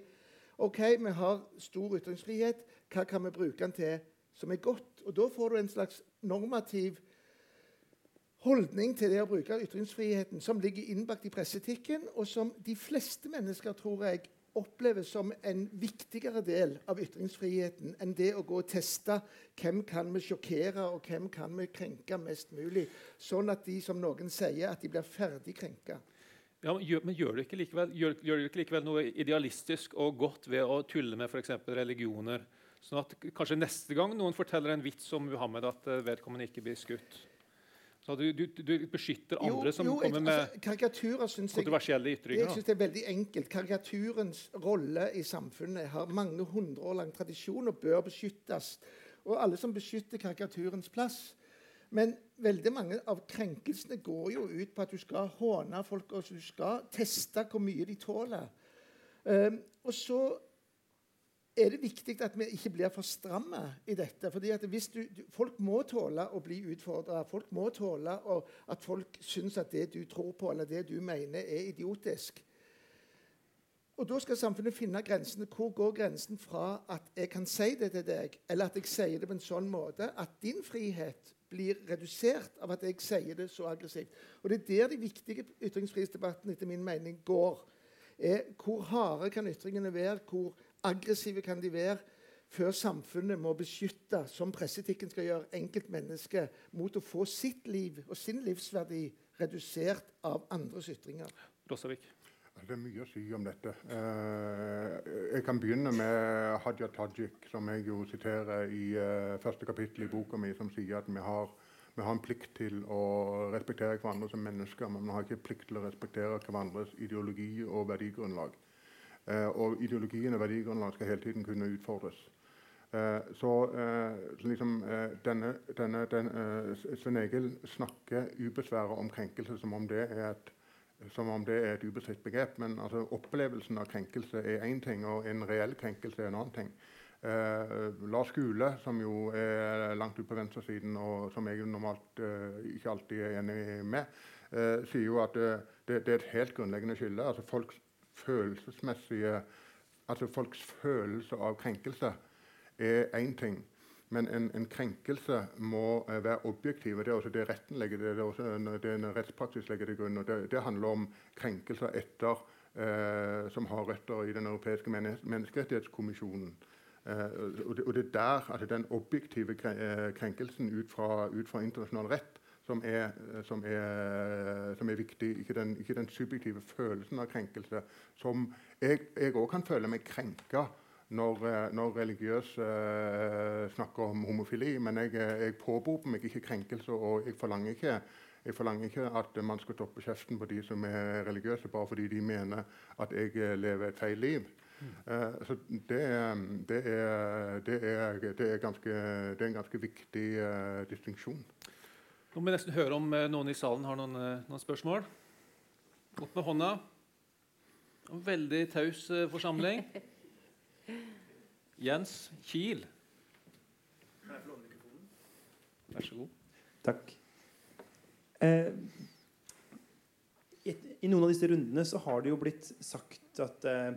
ok, vi har stor ytringsfrihet, hva kan vi bruke den til som er godt? Og Da får du en slags normativ holdning til det å bruke ytringsfriheten som ligger innbakt i presseetikken, og som de fleste mennesker tror jeg opplever som en viktigere del av ytringsfriheten enn det å gå og teste hvem kan vi sjokkere og hvem kan vi krenke mest mulig, sånn at de som noen sier, at de blir ferdig krenka. Ja, men, gjør, men gjør, du ikke likevel, gjør, gjør du ikke likevel noe idealistisk og godt ved å tulle med f.eks. religioner? Sånn at kanskje neste gang noen forteller en vits om Muhammed, at eh, vedkommende ikke blir skutt? Så du, du, du beskytter andre jo, som jo, kommer med altså, kontroversielle ytringer? Jeg synes Det er veldig enkelt. Karikaturens rolle i samfunnet har mange hundre år lang tradisjon og bør beskyttes. Og alle som beskytter karikaturens plass. Men veldig mange av krenkelsene går jo ut på at du skal håne folk og du skal teste hvor mye de tåler. Um, og så er det viktig at vi ikke blir for stramme i dette. fordi at hvis du, Folk må tåle å bli utfordra. Folk må tåle å, at folk syns at det du tror på eller det du mener, er idiotisk. Og da skal samfunnet finne grensene. Hvor går grensen fra at jeg kan si det til deg, eller at jeg sier det på en sånn måte at din frihet blir redusert av at jeg sier det så aggressivt. Og Det er der de viktige ytringsfrihetsdebattene etter min mening går. Er hvor harde kan ytringene være? Hvor aggressive kan de være? Før samfunnet må beskytte, som presseetikken skal gjøre, enkeltmennesket mot å få sitt liv og sin livsverdi redusert av andres ytringer. Rosavik. Det er mye å si om dette. Eh, jeg kan begynne med Hadia Tajik, som jeg jo siterer i eh, første kapittel i boka mi, som sier at vi har, vi har, en plikt til å respektere hverandre som mennesker, men vi har ikke plikt til å respektere hverandres ideologi og verdigrunnlag. Eh, og ideologien og verdigrunnlaget skal hele tiden kunne utfordres. Så, så liksom denne, denne, denne Svein Egil snakker ubesværet om krenkelse som om det er et som om det er et ubestridt begrep. Men altså, opplevelsen av krenkelse er én ting, og en reell krenkelse er en annen ting. Eh, Lars Gule, som jo er langt ute på venstresiden, og som jeg normalt eh, ikke alltid er enig med, eh, sier jo at eh, det, det, er et helt grunnleggende skille. Altså folks følelsesmessige Altså folks følelse av krenkelse er én ting. Men en, en, krenkelse må uh, være objektiv. Det er også det retten legger det, er også det en rettspraksis legger til grunn. og Det, det handler om krenkelser etter, uh, som har røtter i Den europeiske menneskerettighetskommisjonen. Uh, og, det, og, det, er der altså den objektive krenkelsen ut fra, ut fra internasjonal rett som er, som, er, som er, viktig. Ikke den, ikke den, subjektive følelsen av krenkelse. Som jeg òg kan føle meg krenka når, eh, når religiøse uh, snakker om homofili. Men jeg, eh, jeg påberoper meg ikke krenkelse, og jeg forlanger ikke, jeg forlanger ikke at man skal stoppe kjeften på de som er religiøse, bare fordi de mener at jeg lever et feil liv. Uh, så det, det, er, det, er, det, er ganske, det er en ganske viktig uh, distinksjon. Nå må vi nesten høre om noen i salen har noen, noen spørsmål. Opp med hånda. En veldig taus forsamling. [LAUGHS] Jens Kiel. Kan jeg få låne mikrofonen? Vær så god. Takk. Eh, I noen av disse rundene så har det jo blitt sagt at eh,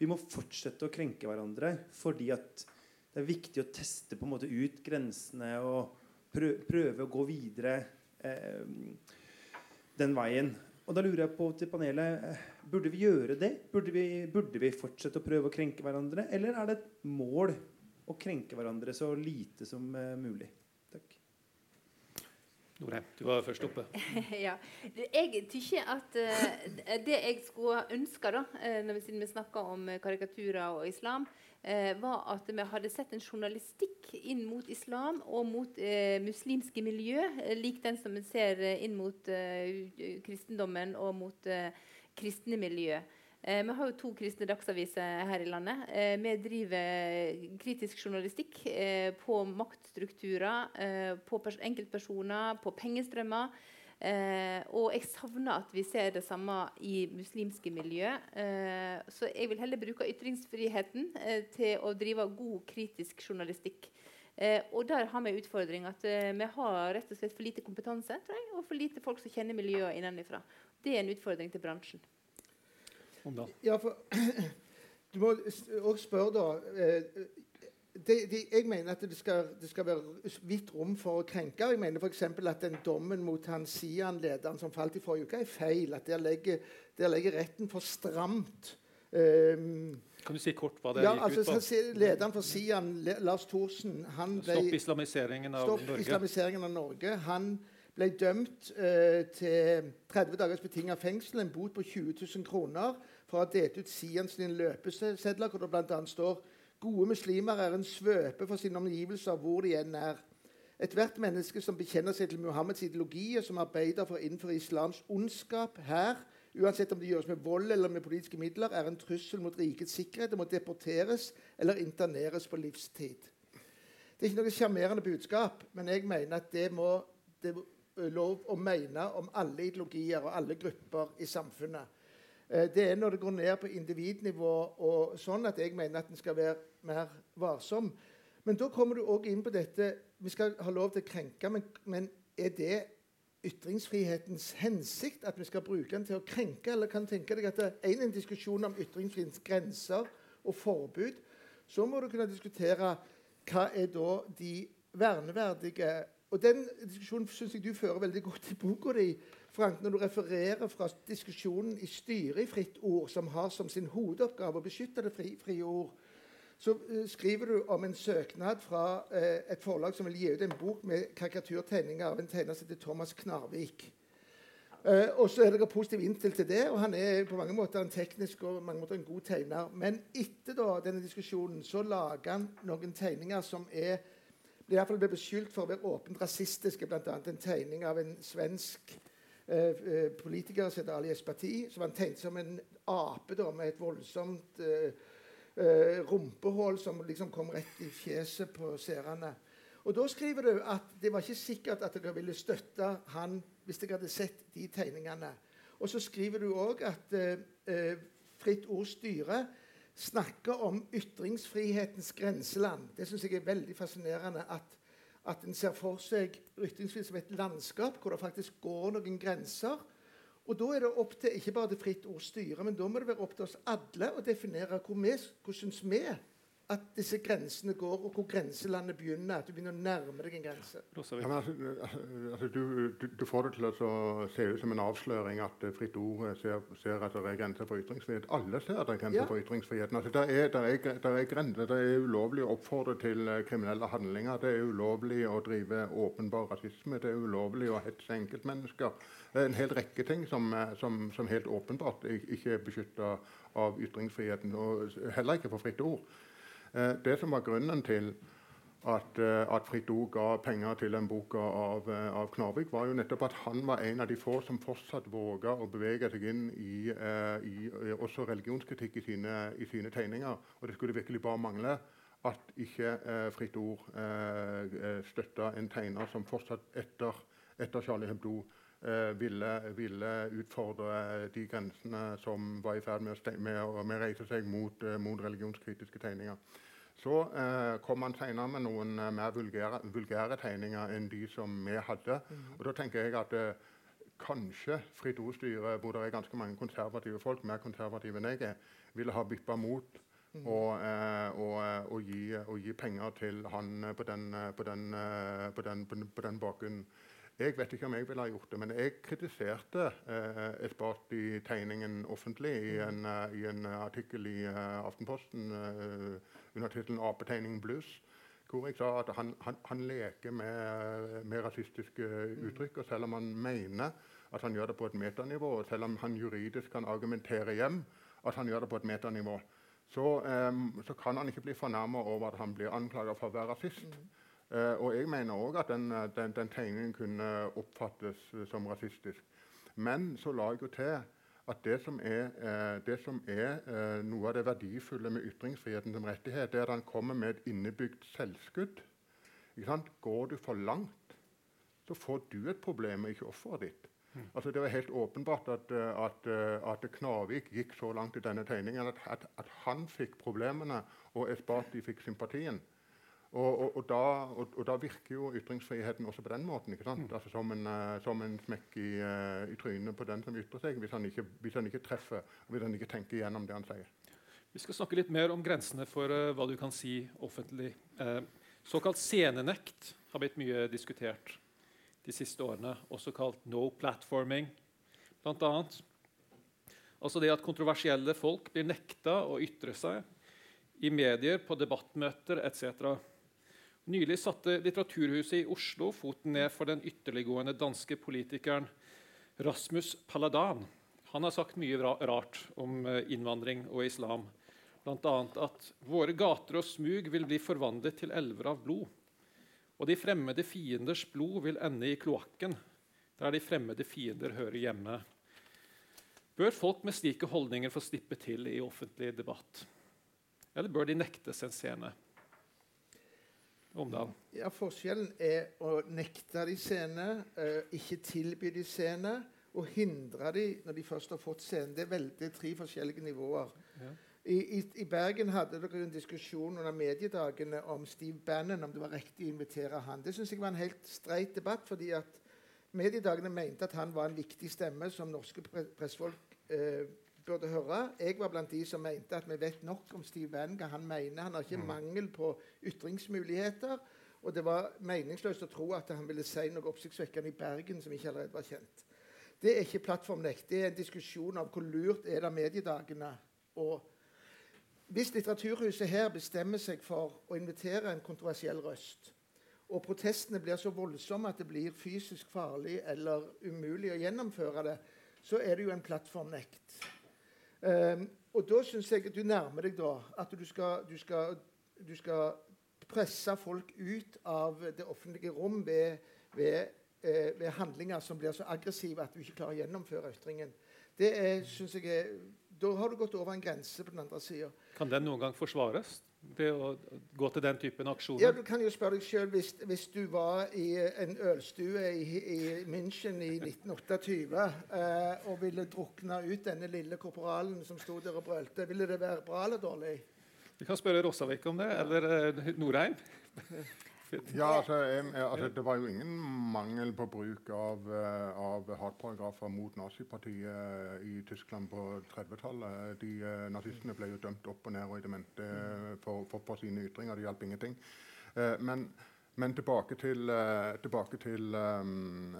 vi må fortsette å krenke hverandre fordi at det er viktig å teste på en måte ut grensene og prøve, å gå videre eh, den veien. Og da lurer jeg på til panelet eh, Burde vi gjøre det? Burde vi, burde vi, fortsette å prøve å krenke hverandre? Eller er det et mål å krenke hverandre så lite som uh, mulig? Takk. Nore, du var først oppe. [LAUGHS] ja. Jeg tykker at uh, det jeg skulle ønske, da, når vi, siden vi snakker om karikaturer og islam, eh, var at vi hadde sett en journalistikk inn mot islam og mot eh, muslimske miljø, eh, lik den som vi ser eh, inn mot eh, kristendommen og mot eh, kristne miljø. vi har jo to kristne dagsaviser her i landet. vi driver kritisk journalistikk på maktstrukturer, på enkeltpersoner, på pengestrømmer. Eh, og jeg savner at vi ser det samme i muslimske miljø. Eh, så jeg vil heller bruke ytringsfriheten eh, til å drive god kritisk journalistikk. Eh, og der har vi en utfordring at eh, vi har rett og slett for lite kompetanse jeg, og for lite folk som kjenner miljøet innenfra. Det er en utfordring til bransjen. Ja, for [CLEARS THROAT] Du må òg spørre, da. Eh, det, det, jeg mener at det skal, det skal, være vidt rom for å krenke. Jeg mener f.eks. at den dommen mot han Sian-lederen som falt i forrige uke, er feil. At der legger, der legger retten for stramt. Um, kan du si kort hva det ja, gikk altså, ut på? Lederen for Sian, Lars Thorsen han ble, Stopp islamiseringen av stopp Norge. Islamiseringen av Norge. Han ble dømt uh, til 30 dagers betinget fengsel, en bot på 20 000 kroner, for å ha delt ut Sians løpesedler, hvor det bl.a. står Gode muslimer er en svøpe for sine omgivelser hvor de enn er. Ethvert menneske som bekjenner seg til Muhammeds ideologi, og som arbeider for å innføre islams ondskap her, uansett om det gjøres med vold eller med politiske midler, er en trussel mot rikets sikkerhet og må deporteres eller interneres på livstid. Det er ikke noe sjarmerende budskap, men jeg mener at det må det er lov å mene om alle ideologier og alle grupper i samfunnet. Eh, det er når det går ned på individnivå og sånn at jeg mener at en skal være mer varsom. Men da kommer du òg inn på dette Vi skal ha lov til å krenke, men, men er det ytringsfrihetens hensikt? At vi skal bruke den til å krenke? Eller kan tenke deg at det er en diskusjon om ytringsfrihetens grenser og forbud, så må du kunne diskutere hva er da de verneverdige Og den diskusjonen syns jeg du fører veldig godt i boka di. Frank, når du refererer fra diskusjonen i styret i Fritt Ord, som har som sin hovedoppgave å beskytte det frie, fri ord, så uh, skriver du om en søknad fra uh, et forlag som vil gi ut en bok med karikaturtegninger av en tegner som heter Thomas Knarvik. Uh, og så er dere positivt innstilt til det, og han er på mange måter en teknisk og mange måter en god tegner. Men etter da, denne diskusjonen så lager han noen tegninger som er i hvert fall ble beskyldt for å være åpent rasistiske, bl.a. en tegning av en svensk Eh, eh, politiker som heter Ali Espati, som han tegnet som en ape da, med et voldsomt eh, rumpehull som liksom kom rett i fjeset på seerne. Og Da skriver du at det var ikke sikkert at dere ville støtte han hvis dere hadde sett de tegningene. Og så skriver du òg at eh, Fritt Ords Styre snakker om ytringsfrihetens grenseland. Det syns jeg er veldig fascinerende. at at en ser for seg ytringsfrihet som et landskap hvor det faktisk går noen grenser. Og Da er det opp til ikke bare det fritt ord styre, men da må det være opp til oss alle å definere hvor vi, hvordan vi at disse grensene går, og hvor grenselandet begynner. At du begynner å nærme deg en grense. Ja, altså, altså, du, du, du, får det til å se ut som en avsløring at uh, Fritt Ord ser, ser, at det er grenser for ytringsfrihet. Alle ser at det er grenser ja. for ytringsfriheten. Altså, det, er, det, er, det, er grenser. det er ulovlig å oppfordre til uh, kriminelle handlinger. Det er ulovlig å drive åpenbar rasisme. Det er ulovlig å hetse enkeltmennesker. Det er en hel rekke ting som, som, som helt åpenbart ikke er beskytta av ytringsfriheten, og heller ikke for Fritt Ord. Eh, det som var grunnen til at, eh, at Fritt Ord ga penger til den boka av, eh, av, Knarvik, var jo nettopp at han var en av de få som fortsatt våga å bevege seg inn i, i også religionskritikk i sine, i sine, tegninger. Og det skulle virkelig bare mangle at ikke Fritt Ord støtta en tegner som fortsatt etter, etter Charlie Hebdo ville, ville, utfordre de grensene som var i ferd med å, med å, med å reise seg mot, mot religionskritiske tegninger. Så eh, kom han senere med noen eh, mer vulgære, vulgære, tegninger enn de som vi hadde. Mm. Og da tenker jeg at eh, kanskje Fritt Ord-styret, hvor det er ganske mange konservative folk, mer konservative enn jeg er, ville ha bytta mot mm. og, eh, og, eh, og, gi, og, gi, penger til han eh, på den, på den, på den, på den bakgrunnen. Jeg vet ikke om jeg ville ha gjort det, men jeg kritiserte eh, Esbati-tegningen offentlig i mm. en, uh, i en artikkel i uh, Aftenposten uh, under tittelen 'Apetegning bluss', Hvor jeg sa at han, han, han leker med, med, rasistiske mm. uttrykk. Og selv om han mener at han gjør det på et metanivå, og selv om han juridisk kan argumentere hjem at han gjør det på et metanivå, så, um, så kan han ikke bli fornærma over at han blir anklaget for å være rasist. Mm. Uh, og jeg mener òg at den, den, den, tegningen kunne oppfattes som rasistisk. Men så la jeg jo til at det som er, uh, det som er noe av det verdifulle med ytringsfriheten som rettighet, det er at han kommer med et innebygd selvskudd. Går du for langt, så får du et problem, ikke offeret ditt. Mm. Altså Det var helt åpenbart at, at, at, Knarvik gikk så langt i denne tegningen at, at, at han fikk problemene, og Espati fikk sympatien. Og, og, og, da, og, da, virker jo ytringsfriheten også på den måten. ikke sant? Mm. Altså som, en, uh, som en smekk i, uh, i, trynet på den som ytrer seg, hvis han, ikke, hvis han ikke treffer og hvis han ikke tenker igjennom det han sier. Vi skal snakke litt mer om grensene for uh, hva du kan si offentlig. såkalt scenenekt har blitt mye diskutert de siste årene, også kalt no platforming, annet. Altså det at kontroversielle folk blir nekta å ytre seg i medier, på debattmøter etc. Nylig satte Litteraturhuset i Oslo foten ned for den ytterliggående danske politikeren Rasmus Paladan. Han har sagt mye rart om eh, innvandring og islam. Bl.a. at våre gater og smug vil bli forvandlet til elver av blod. Og de fremmede fienders blod vil ende i kloakken, der de fremmede fiender hører hjemme. Bør folk med slike holdninger få slippe til i offentlig debatt? Eller bør de nektes en scene? Omdal? Ja, Forskjellen er å nekte de scene, uh, ikke tilby de scene, og hindre de når de først har fått scenen. Det er veldig tre forskjellige nivåer. Ja. I, i, I, Bergen hadde dere en diskusjon under mediedagene om Steve Bannon, om det var riktig å invitere han. Det syns jeg var en helt streit debatt. fordi at mediedagene mente at han var en viktig stemme som norske pressfolk... eh, burde høre. Jeg var blant de som mente at vi vet nok om Steve Bannon, hva han mener. Han har ikke mm. mangel på ytringsmuligheter. Og det var meningsløst å tro at han ville si noe oppsiktsvekkende i Bergen som ikke allerede var kjent. Det er ikke plattformnekt. Det er en diskusjon av hvor lurt er det mediedagene. Og hvis Litteraturhuset her bestemmer seg for å invitere en kontroversiell røst, og protestene blir så voldsomme at det blir fysisk farlig eller umulig å gjennomføre det, så er det jo en plattformnekt. Um, og da syns jeg at du nærmer deg da at du skal, du skal, du skal presse folk ut av det offentlige rom ved, ved, eh, ved, handlinger som blir så aggressive at du ikke klarer å gjennomføre ytringen. Det synes jeg er, Da har du gått over en grense på den andre sida. Kan den noen gang forsvares? Ved å gå til den typen aksjoner? Ja, Du kan jo spørre deg sjøl hvis, hvis, du var i en ølstue i, i München i 1928 eh, og ville drukne ut denne lille korporalen som sto der og brølte, ville det være bra eller dårlig? Vi kan spørre Rossavik om det, eller eh, Norheim. [LAUGHS] ja, altså, jeg, altså, Det var jo ingen mangel på bruk av, uh, av hatparagrafer mot nazipartiet uh, i Tyskland på 30-tallet. De uh, Nazistene ble jo dømt opp og ned og i demente for, for, for, sine ytringer. Det hjalp ingenting. men men tilbake til, tilbake til um,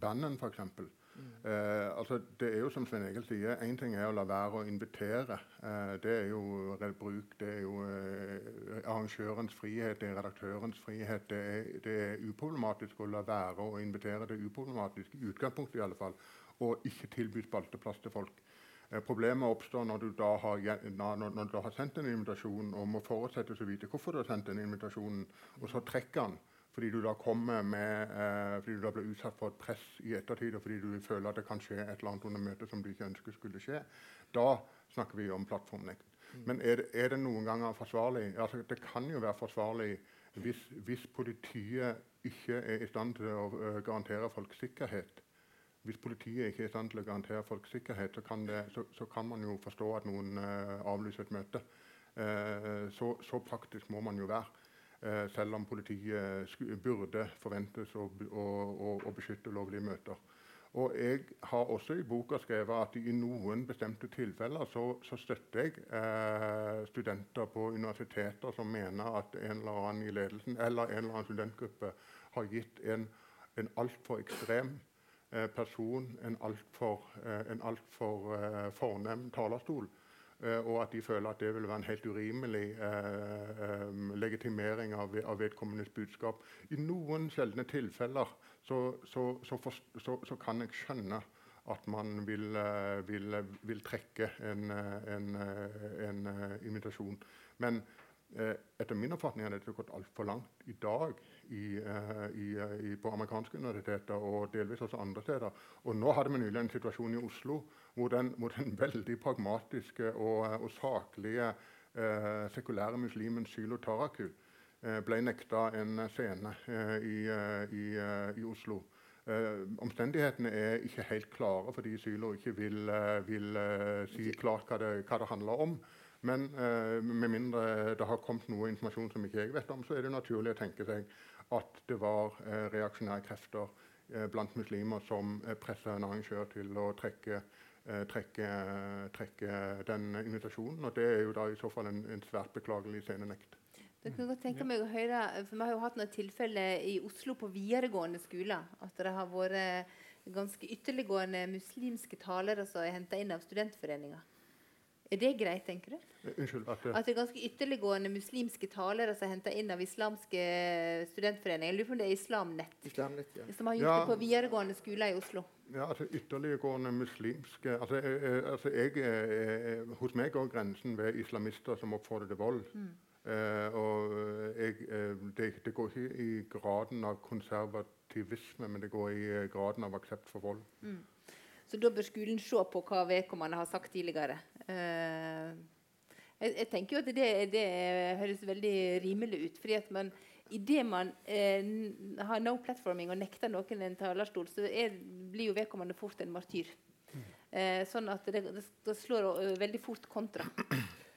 Bannon, f.eks. Eh, altså, det er jo som Svein Egil sier, én ting er å la være å invitere. Eh, det er jo bruk, det er jo eh, arrangørens frihet, det er redaktørens frihet. Det er, det er, uproblematisk å la være å invitere. Det er uproblematisk i utgangspunktet i alle fall, og ikke tilby spalteplass til folk. Eh, problemet oppstår når du, har, når, når du, har, sendt en invitasjon og må forutsette så vidt hvorfor du har sendt den invitasjonen, og så trekker den fordi du da kommer med, eh, fordi du da blir utsatt for et press i ettertid, og fordi du føler at det kan skje et eller annet under møtet som du ikke ønsker skulle skje, da snakker vi om plattformnekt. Mm. Men er det, er det, noen ganger forsvarlig? Altså, det kan jo være forsvarlig hvis, hvis, politiet ikke er i stand til å uh, garantere folks sikkerhet. Hvis politiet ikke er i stand til å garantere folks sikkerhet, så kan, det, så, så kan man jo forstå at noen uh, avlyser et møte. Uh, så, så praktisk må man jo være. Eh, selv om politiet burde forventes å, å, å, å, beskytte lovlige møter. Og Jeg har også i boka skrevet at i noen bestemte tilfeller så, så støtter jeg eh, studenter på universiteter som mener at en eller annen i ledelsen eller en eller annen studentgruppe har gitt en, en altfor ekstrem eh, person en altfor eh, alt eh, fornem talerstol. Eh, og at de føler at det vil være en helt urimelig eh, eh, legitimering av, av, vedkommendes budskap. I noen sjeldne tilfeller så, så, så, så, kan jeg skjønne at man vil, vil, vil trekke en, en, en, invitasjon. Men etter min oppfatning er dette gått altfor langt i dag i, i, i, på amerikanske universiteter og delvis også andre steder. Og nå hadde vi nylig en situasjon i Oslo hvor den, hvor den veldig pragmatiske og, eh, og saklige eh, sekulære muslimen Sylo Taraku ble nekta en scene i, i, Oslo. omstendighetene er ikke helt klare fordi Sylo ikke vil, vil si klart hva det, hva det handler om. Men eh, med mindre det har kommet noe informasjon som ikke jeg vet om, så er det naturlig å tenke seg at det var eh, reaksjonære krefter eh, blant muslimer som eh, pressa en arrangør til å trekke, trekke, trekker, den invitasjonen. Og det er jo da i så fall en, en svært beklagelig scenenekt. Det kan godt tenke meg å høre, for Vi har jo hatt noen tilfeller i Oslo på videregående skoler. At det har vært ganske ytterliggående muslimske talere som er henta inn av studentforeninger. Er det greit, tenker du? Eh, unnskyld, at, at det er ganske ytterliggående muslimske talere som er henta inn av islamske studentforeninger. Jeg lurer på om det er Islamnett, Islamnett ja. som har gjort ja. det på videregående skoler i Oslo? Ja, altså Ytterliggående muslimske altså, eh, altså jeg, jeg, Hos meg går grensen ved islamister som oppfordrer til vold. Mm. Eh, og jeg, det, det, går ikke i graden av konservativisme, men det går i graden av aksept for vold. Mm. Så da bør skolen se på hva vedkommende har sagt tidligere. Uh, jeg, jeg, tenker jo at det, det, høres veldig rimelig ut. fordi at man Idet man eh, har no platforming og nekter noen en talerstol, så er, blir jo vedkommende fort en martyr. Eh, sånn at det, det slår veldig fort kontra.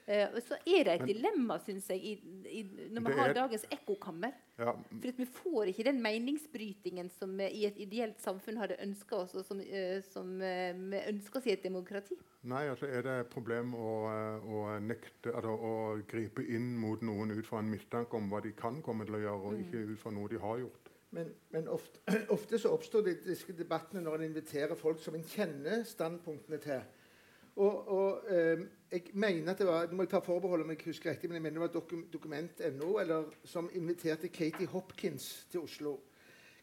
Eh, så er det et dilemma, syns jeg, i, i, når man har dagens ekkokammer. Ja. For vi får ikke den meningsbrytingen som vi i et ideelt samfunn hadde ønska oss, og som, uh, som uh, vi ønsker oss i et demokrati. Nei, altså er det et problem å, å, nekte, altså, å gripe inn mot noen ut fra en mistanke om hva de kan komme til å gjøre, og mm. ikke ut fra noe de har gjort. Men, men ofte, [CLEARS THROAT] ofte, så oppstår disse debattene når en inviterer folk som en kjenner standpunktene til. Og, og eh, jeg mener at det var, Nå må jeg ta forbehold om jeg husker riktig, men jeg mener det var dokum, Dokument.no som inviterte Katie Hopkins til Oslo.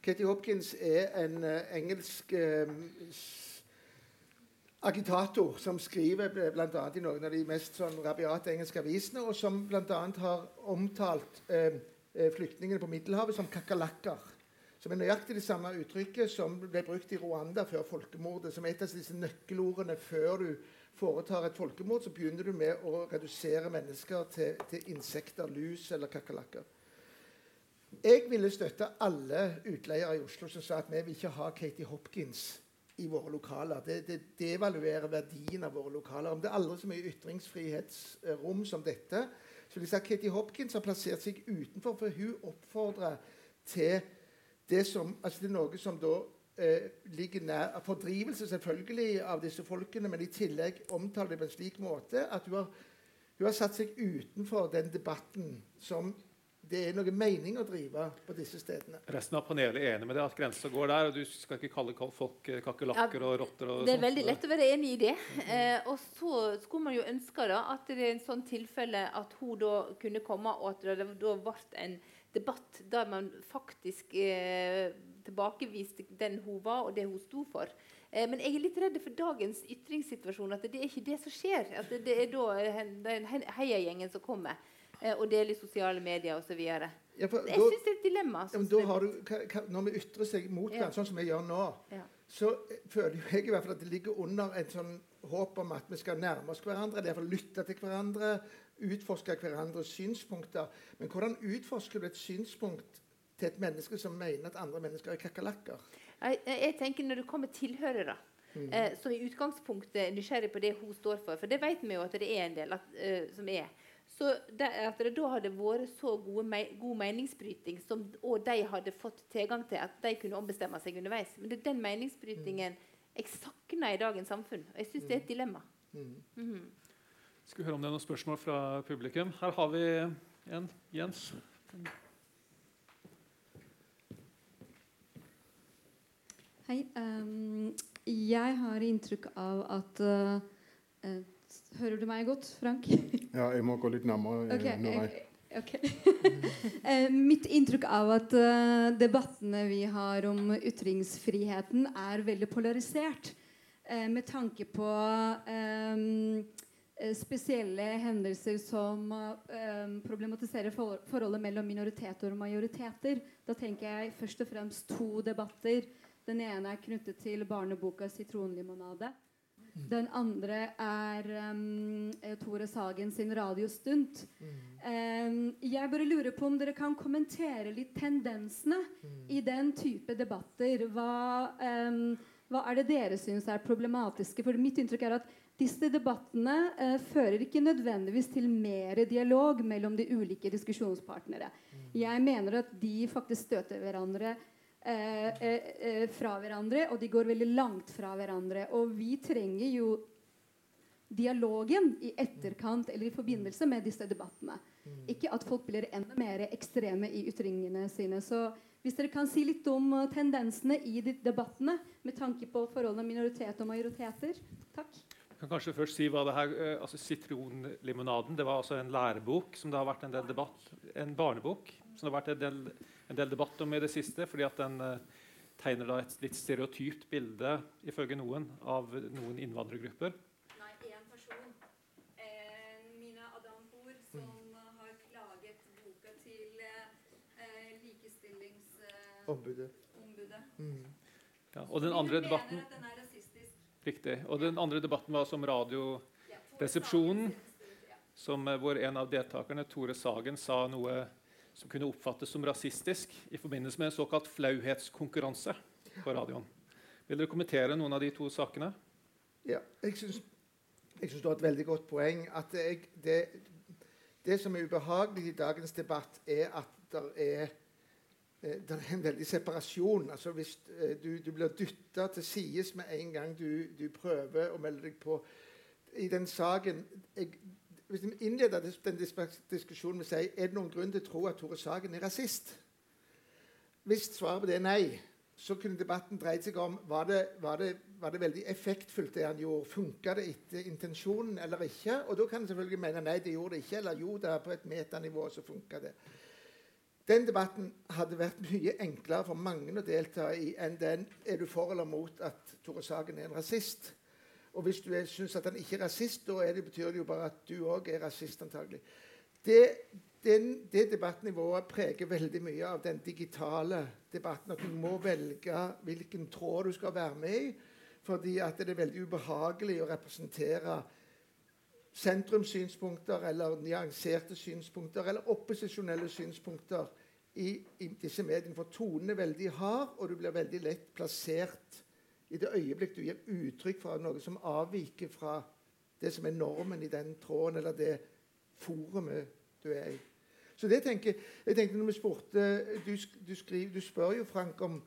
Katie Hopkins er en eh, engelsk eh, agitator som skriver bl.a. i noen av de mest sånn, rabiate engelske avisene, og som bl.a. har omtalt eh, flyktningene på Middelhavet som kakerlakker. Som er nøyaktig det samme uttrykket som ble brukt i Rwanda før folkemordet. Som et av disse nøkkelordene før du foretar et folkemord, så begynner du med å redusere mennesker til, til insekter, lus eller kakerlakker. Jeg ville støtte alle utleiere i Oslo som sa at vi vil ikke ha Katie Hopkins i våre lokaler. Det, det devaluerer verdien av våre lokaler. Om det er aldri så mye ytringsfrihetsrom som dette, så vil jeg si at Katie Hopkins har plassert seg utenfor, for hun oppfordrer til det som, altså det er noe som da eh, ligger nær Fordrivelse selvfølgelig av disse folkene, men i tillegg omtaler det på en slik måte at hun har, hun har satt seg utenfor den debatten som det er noe mening å drive på disse stedene. Resten av panelet er enig med det, at grensa går der. og Du skal ikke kalle folk eh, kakerlakker ja, og rotter. Og det er sånt. veldig lett å være enig i det. Eh, og så skulle man jo ønske da, at det er en sånn tilfelle at hun da kunne komme, og at det da ble en debatt der man faktisk eh, tilbakeviste den hun var, og det hun sto for. Eh, men jeg er litt redd for dagens ytringssituasjon, at det er ikke det som skjer. At det, det er da eh, den heiagjengen som kommer eh, og deler sosiale medier osv. Ja, jeg syns det er et dilemma. Ja, du, når vi ytrer seg mot ja. sånn som vi gjør nå, ja. så føler jeg i hvert fall at det ligger under et sånn håp om at vi skal nærme oss hverandre, eller lytte til hverandre, utforske hverandres synspunkter. Men hvordan utforsker du et synspunkt til et menneske som mener at andre mennesker er kakerlakker? Jeg, jeg, tenker Når du kommer tilhørere mm. eh, som i utgangspunktet er nysgjerrig på det hun står for, for det vet vi jo at det er en del at, uh, som er så det, At det da hadde vært så me, god meningsbryting, som, og de hadde fått tilgang til at de kunne ombestemme seg underveis Men det er den meningsbrytingen mm. jeg savner i dagens samfunn. og Jeg syns mm. det er et dilemma. Mm. Skal vi høre om det er noen spørsmål fra publikum. Her har vi en. Jens. Hei. Um, jeg har inntrykk av at uh, uh, Hører du meg godt, Frank? [LAUGHS] ja, jeg må gå litt nærmere. Eh, okay, nå, okay. uh, [LAUGHS] mitt inntrykk av at debattene vi har om ytringsfriheten, er veldig polarisert. med tanke på um, spesielle hendelser som uh, problematiserer forholdet mellom minoriteter og majoriteter. Da tenker jeg først og fremst to debatter. Den ene er knyttet til barneboka 'Sitronlimonade'. Den andre er um, Tore Sagen sin radiostunt. Um, jeg bare lurer på om dere kan kommentere litt tendensene i den type debatter. Hva, um, hva er det dere syns er problematiske? For mitt inntrykk er at disse debattene eh, fører ikke nødvendigvis til mer dialog mellom de ulike diskusjonspartnere. Mm. Jeg mener at de faktisk støter hverandre eh, eh, eh, fra hverandre, og de går veldig langt fra hverandre. Og vi trenger jo dialogen i etterkant eller i forbindelse med disse debattene. Mm. Ikke at folk blir enda mer ekstreme i ytringene sine. Så hvis dere kan si litt om uh, tendensene i de debattene med tanke på forholdet minoritet og majoriteter. Takk. Jeg kan kanskje først si hva det her, eh, altså Sitronlimonaden det var altså en lærebok som det har vært en del debatt, en barnebok som det har vært en del, en del debatt om i det siste. fordi at den uh, tegner da et litt stereotypt bilde ifølge noen av noen innvandrergrupper. Nei, én person. Eh, Mina Adampour, som mm. har laget boka til eh, likestillingsombudet. Eh, mm. Ja, og den andre debatten... Den er Riktig. Og den andre debatten var som Radioresepsjonen, som, eh, hvor en av deltakerne, Tore Sagen, sa noe som kunne oppfattes som rasistisk i forbindelse med en såkalt flauhetskonkurranse på radioen. Vil dere kommentere noen av de to sakene? Ja, jeg syns, du har et veldig godt poeng. at jeg, det, det, som er ubehagelig i dagens debatt, er at det er det er en veldig separasjon. altså Hvis eh, du, du blir dytta til sides med en gang du, du, prøver å melde deg på i den saken jeg, Hvis vi innleder den diskusjonen med å si er det noen grunn til å tro at Tore Sagen er rasist Hvis svaret på det er nei, så kunne debatten dreid seg om var det, var det, var det veldig effektfullt, det han gjorde. Funka det etter intensjonen eller ikke? Og da kan en selvfølgelig mene nei, det gjorde det ikke. Eller jo, det er på et metanivå så funka det. Den debatten hadde vært mye enklere for mange å delta i enn den er du for eller mot at Tore Sagen er en rasist. Og hvis du syns at han ikke er rasist, da det, betyr det jo bare at du òg er rasist, antagelig. Det, den, det debattnivået preger veldig mye av den digitale debatten. At du må velge hvilken tråd du skal være med i. Fordi at det er veldig ubehagelig å representere sentrumssynspunkter eller nyanserte synspunkter eller opposisjonelle synspunkter i, i disse mediene. For tonen er veldig hard, og du blir veldig lett plassert i det øyeblikk du gir uttrykk for noe som avviker fra det som er normen i den tråden eller det forumet du er i. Så det tenker jeg tenkte når vi spurte Du, du, skriver, du spør jo, Frank, om,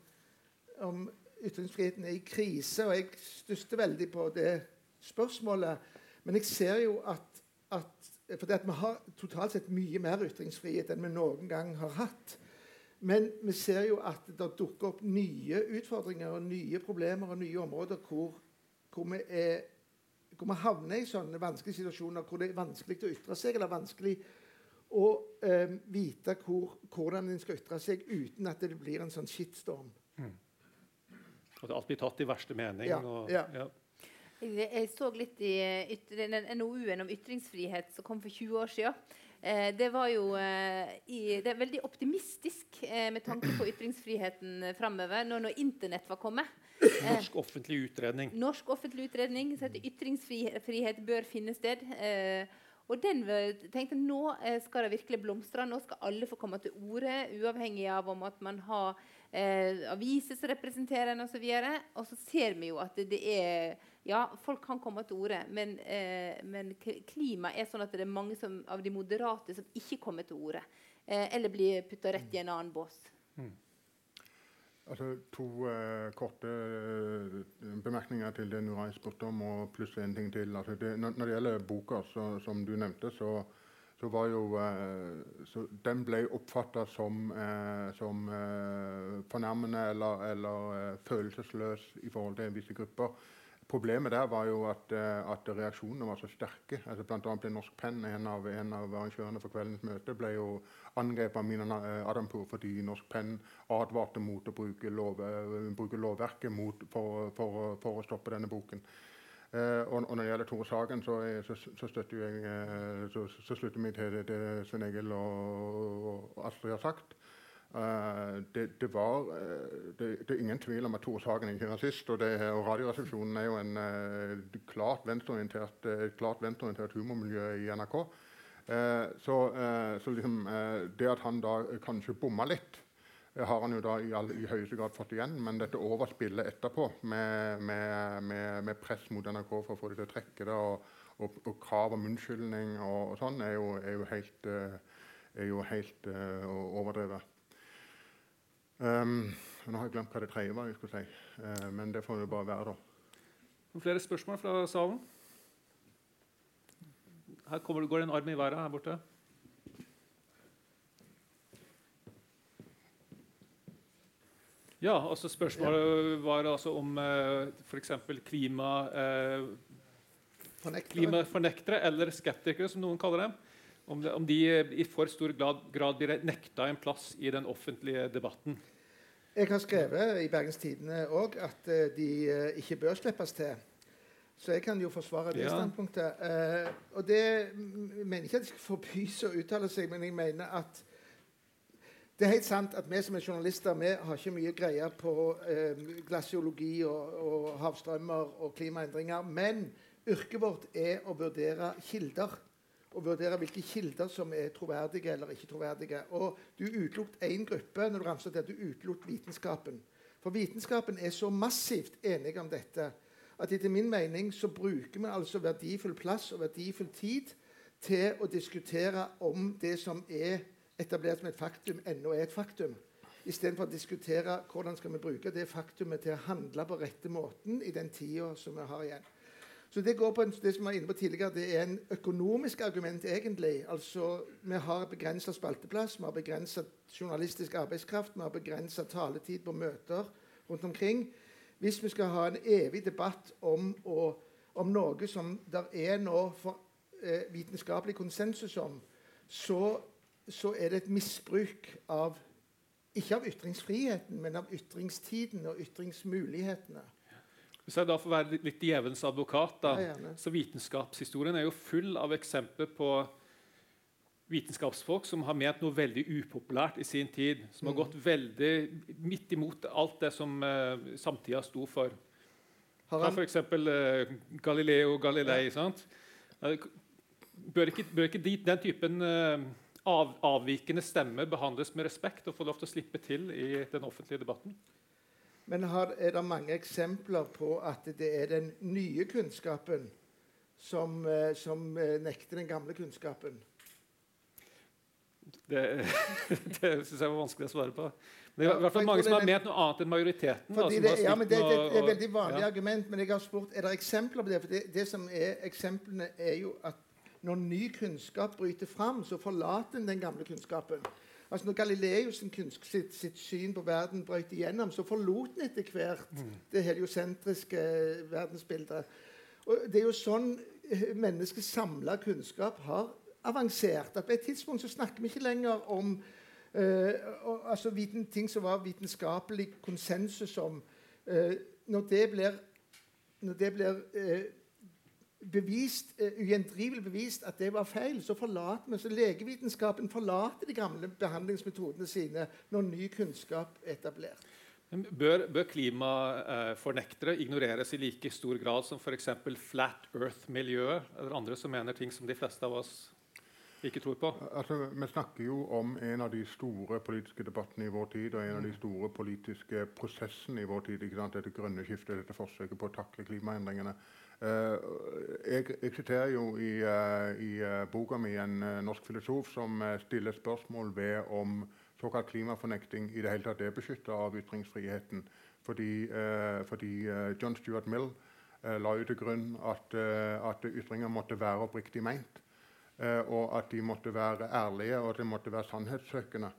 om ytringsfriheten er i krise, og jeg stusser veldig på det spørsmålet. Men jeg ser jo at, at fordi at vi har totalt sett mye mer ytringsfrihet enn vi noen gang har hatt. Men vi ser jo at det dukker opp nye utfordringer og nye problemer og nye områder hvor, hvor, vi, er, hvor vi havner i sånne vanskelige situasjoner hvor det er vanskelig å ytre seg, eller vanskelig å eh, vite hvor, hvordan en skal ytre seg uten at det blir en sånn shitstorm. Mm. At alt blir tatt i verste mening. Ja, og, ja. ja. Jeg så litt i den NOU-en om ytringsfrihet som kom for 20 år siden. Eh, det var jo eh, i, det er veldig optimistisk eh, med tanke på ytringsfriheten framover, når, når Internett var kommet. Norsk offentlig utredning. Norsk offentlig utredning som heter 'Ytringsfrihet bør finne sted'. Og den tenkte Nå skal det virkelig blomstre. Nå skal alle få komme til orde, uavhengig av om at man har eh, aviser som representerer en osv. Og, så ser vi jo at det, det er ja, folk kan komme til orde, men, eh, men klima er sånn at det er mange som, av de moderate som ikke kommer til orde. Eh, eller blir putta rett i en annen bås. Mm. Altså, to uh, korte uh, bemerkninger til det Nurai spurte om, og pluss en ting til. Altså, det, når, det gjelder boka, så, som du nevnte, så, så var jo uh, så Den ble oppfatta som, som fornærmende eller, eller følelsesløs i forhold til visse grupper. Problemet der var jo at, eh, at reaksjonene var så sterke. Altså blant annet ble Norsk Penn, en av, en av arrangørene for kveldens møte, ble jo angrepet av Mina eh, Adampour fordi Norsk Penn advarte mot å bruke, lov, eh, bruke lovverket mot, for, for, for, å stoppe denne boken. Uh, og, og, når det gjelder Tore Sagen, så, så, så, støtter jeg, så, så slutter vi til det, det Svein Egil og, og Astrid har sagt. Uh, det, det, var uh, det, det, er ingen tvil om at Tore Sagen ikke er rasist. Og, og Radioresepsjonen er jo en uh, klart venstreorientert, et klart venstreorientert humormiljø i NRK. så, så liksom, det at han da kanskje bomma litt, har han jo da i, all, i, høyeste grad fått igjen. Men dette overspillet etterpå, med, med, med, med, press mot NRK for å få dem til å trekke det, og, og, og krav om unnskyldning og, og sånn, er er jo helt, er jo helt overdrevet. Um, nå har jeg glemt hva det tredje var jeg skulle si, uh, men det får jo bare være, da. Noen flere spørsmål fra salen? Her kommer, går det en arm i været her borte. Ja, altså Spørsmålet var altså om uh, f.eks. klima, eh, klimafornektere, eller skeptikere, som noen kaller dem. Om, det, om, de i for stor grad, grad blir nekta en plass i den offentlige debatten. Jeg har skrevet i Bergens Tidende òg at uh, de uh, ikke bør slippes til. Så jeg kan jo forsvare det ja. standpunktet. Eh, og det mener ikke at de skal forbys å uttale seg, men jeg mener at det er helt sant at vi som er journalister vi har ikke mye greie på glasiologi og, og havstrømmer og klimaendringer. Men yrket vårt er å vurdere kilder og vurdere hvilke kilder som er troverdige eller ikke troverdige. Og Du utelukket én gruppe når du ramset at du utelukket vitenskapen. For vitenskapen er så massivt enig om dette at etter min mening så bruker vi altså verdifull plass og verdifull tid til å diskutere om det som er etablert som et faktum, ennå er et faktum. Istedenfor å diskutere hvordan skal vi bruke det faktumet til å handle på rette måten i den tida som vi har igjen. Så Det går på en, det som jeg var inne på tidligere, det er en økonomisk argument, egentlig. Altså, Vi har begrensa spalteplass, vi har begrensa journalistisk arbeidskraft, vi har begrensa taletid på møter rundt omkring. Hvis vi skal ha en evig debatt om, å, om noe som det er nå for, eh, vitenskapelig konsensus om, så, så er det et misbruk av ikke av ytringsfriheten, men av ytringstiden og ytringsmulighetene. Hvis jeg da får være litt djevelens advokat, da, ja, så Vitenskapshistorien er jo full av eksempler på vitenskapsfolk som har ment noe veldig upopulært i sin tid. Som har mm. gått veldig midt imot alt det som uh, samtida sto for. Ta f.eks. Uh, Galileo Galilei. Ja. Uh, bør ikke, bør ikke de, den typen uh, av, avvikende stemmer behandles med respekt og få lov til å slippe til i den offentlige debatten? Men har, er det mange eksempler på at det er den nye kunnskapen som, eh, som eh, nekter den gamle kunnskapen? Det, [LAUGHS] det syns jeg var vanskelig å svare på. Men det er i hvert fall mange som har ment noe annet enn majoriteten. Da, det, ja, men det, det, det, er et veldig vanlig ja. argument. Men jeg har spurt er det eksempler på det. For det, det som er eksemplene, er jo at når ny kunnskap bryter fram, så forlater en den gamle kunnskapen. Altså Når Galileus sitt, sitt, syn på verden brøt igjennom, så forlot han etter hvert mm. det heliosentriske verdensbildet. Og Det er jo sånn eh, menneskets samla kunnskap har avansert. At På et tidspunkt så snakker vi ikke lenger om uh, altså viten, ting som var vitenskapelig konsensus om. Eh, når det blir, når det blir uh, bevist, uh, ugjendrivelig bevist at det var feil, så forlater vi, så legevitenskapen forlater de gamle behandlingsmetodene sine når ny kunnskap er etablert. Bør, bør klimafornektere ignoreres i like stor grad som f.eks. Flat Earth-miljøet eller andre som mener ting som de fleste av oss ikke tror på? Altså, vi snakker jo om en av de store politiske debattene i vår tid og en av de store politiske prosessene i vår tid. ikke sant? Dette grønne skiftet, dette forsøket på å takle klimaendringene. Eh, jeg, jeg, siterer jo i, uh, i uh, boka mi en norsk filosof som stiller spørsmål ved om såkalt klimafornekting i det hele tatt er beskytta av ytringsfriheten. Fordi, fordi John Stuart Mill la jo til grunn at, at ytringer måtte være oppriktig meint. og at de måtte være ærlige og at de måtte være sannhetssøkende.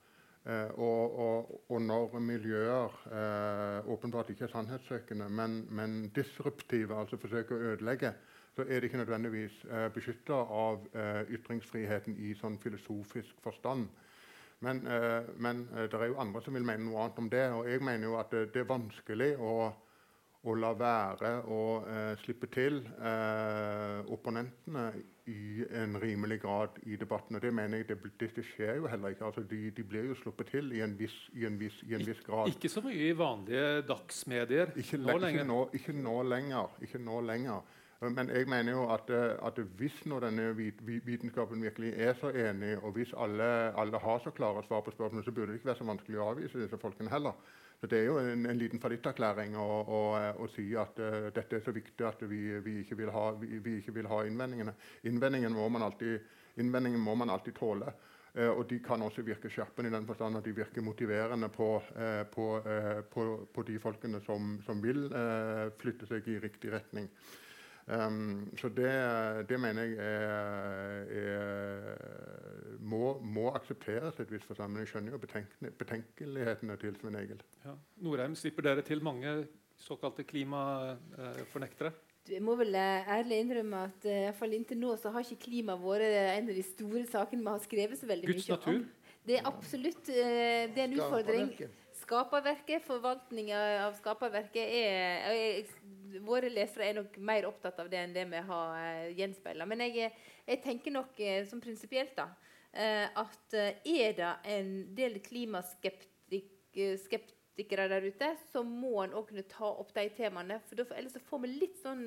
Eh, og, og, og, når miljøer eh, åpenbart ikke er sannhetssøkende, men, men, disruptive, altså forsøker å ødelegge, så er det ikke nødvendigvis eh, beskytta av eh, ytringsfriheten i sånn filosofisk forstand. Men, men det er jo andre som vil mene noe annet om det. Og jeg mener jo at det, det er vanskelig å, å la være å slippe til opponentene i en rimelig grad i debatten. Og det mener jeg det, det skjer jo heller ikke. Altså, de, de, blir jo sluppet til i en viss, i en viss, i en viss grad. Ikke så mye i vanlige dagsmedier ikke, nå lenger. Ikke nå, ikke nå lenger. Ikke nå lenger. Men jeg mener jo at, at hvis nå denne vitenskapen virkelig er så enig, og hvis alle, alle har så klare svar på spørsmålet, så burde det ikke være så vanskelig å avvise disse folkene heller. Så Det er jo en, en liten fallitterklæring å, å, å, si at uh, dette er så viktig at vi, vi, ikke, vil ha, vi, vi ikke vil ha innvendingene. Innvendingen må man alltid, må man alltid tåle. Uh, og de kan også virke skjerpende i den forstand at de virker motiverende på, uh, på, på, på de folkene som, som vil flytte seg i riktig retning. Um, så det, det, mener jeg er, er, må, må, aksepteres et visst forsamling. Jeg skjønner jo betenkelighetene til Svein Egil. Ja. Norheim, slipper dere til mange såkalte klimafornektere? Jeg må vel eh, ærlig innrømme at uh, fall inntil nå så har ikke klima vært en av de store sakene vi har skrevet så veldig Guds mye natur. om. Det er absolutt uh, det er en utfordring. Skaperverket, forvaltninga av skaperverket er Våre lesere er nok mer opptatt av det enn det vi har uh, gjenspeila. Men jeg, jeg, tenker nok uh, som prinsipielt da, uh, at er det en del klimaskeptikere der ute, så må en òg kunne ta opp de temaene. For ellers så får vi litt sånn